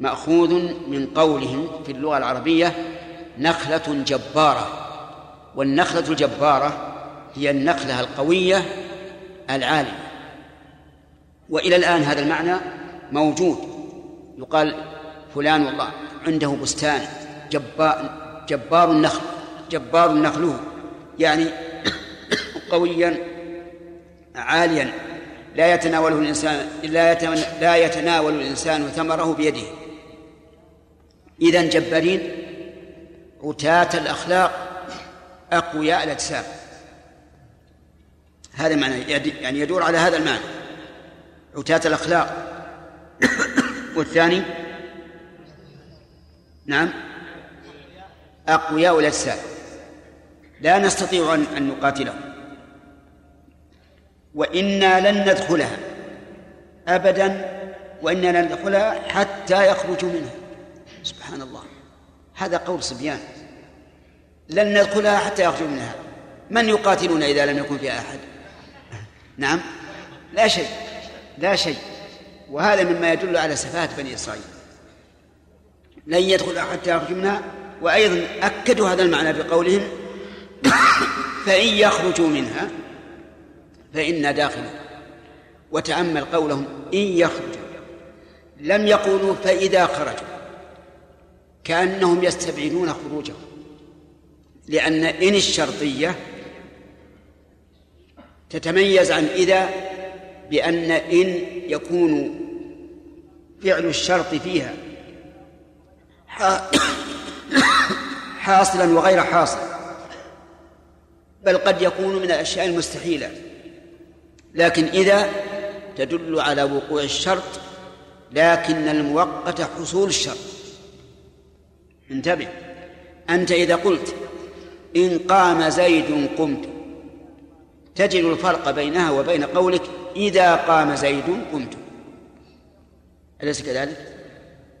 مأخوذ من قولهم في اللغة العربية نخلة جبارة. والنخلة الجبارة هي النخلة القوية العالية. وإلى الآن هذا المعنى موجود. يقال فلان والله عنده بستان جبار جبار النخل جبار نخله يعني قويا عاليا. لا يتناوله الإنسان لا لا يتناول الإنسان ثمره بيده. إذا جبارين عتاة الأخلاق أقوياء الأجسام. هذا معنى يعني يدور على هذا المعنى. عتاة الأخلاق. والثاني؟ نعم. أقوياء الأجساد لا نستطيع أن نقاتلهم. وإنا لن ندخلها. أبدا وإنا لن ندخلها حتى يخرجوا منها. سبحان الله. هذا قول صبيان. لن ندخلها حتى يخرجوا منها. من يقاتلون إذا لم يكن فيها أحد؟ نعم. لا شيء. لا شيء. وهذا مما يدل على سفاهة بني إسرائيل. لن يدخل حتى يخرج منها. وأيضا أكدوا هذا المعنى بقولهم فإن يخرجوا منها فإنا داخل. وتأمل قولهم إن يخرجوا. لم يقولوا فإذا خرجوا. كأنهم يستبعدون خروجهم. لأن إن الشرطية تتميز عن إذا بأن إن يكون فعل الشرط فيها حاصلا وغير حاصل بل قد يكون من الأشياء المستحيلة. لكن إذا تدل على وقوع الشرط لكن المؤقت حصول الشرط. انتبه. أنت إذا قلت إن قام زيد قمت. تجد الفرق بينها وبين قولك إذا قام زيد قمت. أليس كذلك؟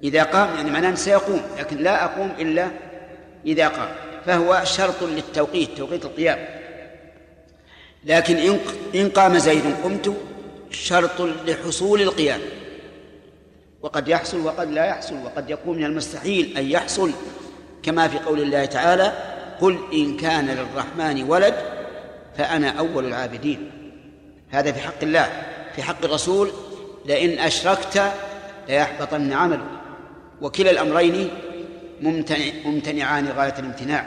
إذا قام يعني معناه سيقوم لكن لا أقوم إلا إذا قام. فهو شرط للتوقيت توقيت القيام. لكن إن إن قام زيد قمت شرط لحصول القيام. وقد يحصل وقد لا يحصل وقد يكون من المستحيل أن يحصل كما في قول الله تعالى قل إن كان للرحمن ولد فأنا أول العابدين. هذا في حق الله في حق الرسول لئن أشركت ليحبطن عملك. وكلا الأمرين ممتنع ممتنعان غاية الامتناع.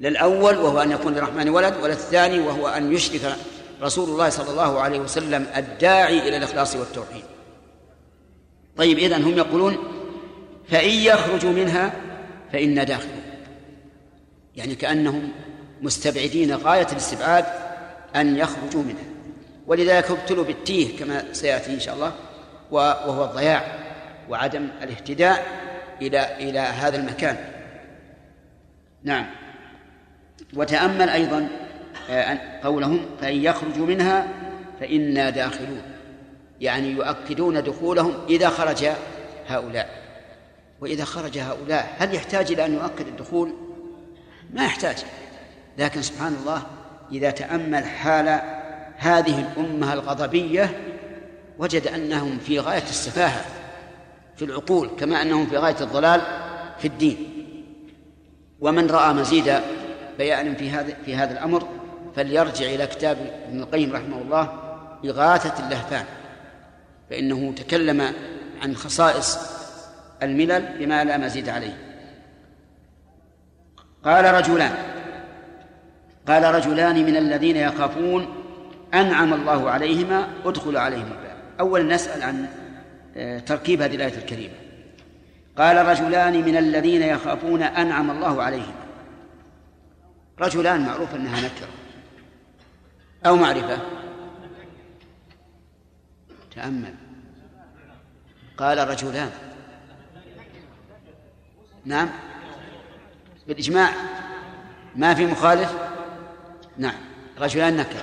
للأول وهو أن يكون للرحمن ولد وللثاني وهو أن يشرك رسول الله صلى الله عليه وسلم الداعي إلى الإخلاص والتوحيد. طيب إذن هم يقولون فإن يخرجوا منها فإنا داخلون يعني كأنهم مستبعدين غاية الاستبعاد أن يخرجوا منها. ولذلك ابتلوا بالتيه كما سيأتي إن شاء الله وهو الضياع وعدم الاهتداء إلى إلى هذا المكان. نعم. وتأمل أيضا آه، قولهم فإن يخرجوا منها فإنا داخلون. يعني يؤكدون دخولهم إذا خرج هؤلاء. وإذا خرج هؤلاء هل يحتاج إلى أن يؤكد الدخول؟ ما يحتاج. لكن سبحان الله إذا تأمل حال هذه الأمة الغضبية وجد أنهم في غاية السفاهة في العقول كما أنهم في غاية الضلال في الدين. ومن رأى مزيد بيان في هذا في هذا الأمر فليرجع إلى كتاب ابن القيم رحمه الله إغاثة اللهفان. فإنه تكلم عن خصائص الملل بما لا مزيد عليه. قال رجلان. قال رجلان من الذين يخافون أنعم الله عليهما ادخل عليهم الباب. أولا نسأل عن آه، تركيب هذه الآية الكريمة. قال رجلان من الذين يخافون أنعم الله عليهما. رجلان معروف أنها نكرة. أو معرفة. تأمل. قال رجلان. نعم. بالإجماع؟ ما في مخالف؟ نعم. رجلان نكرة.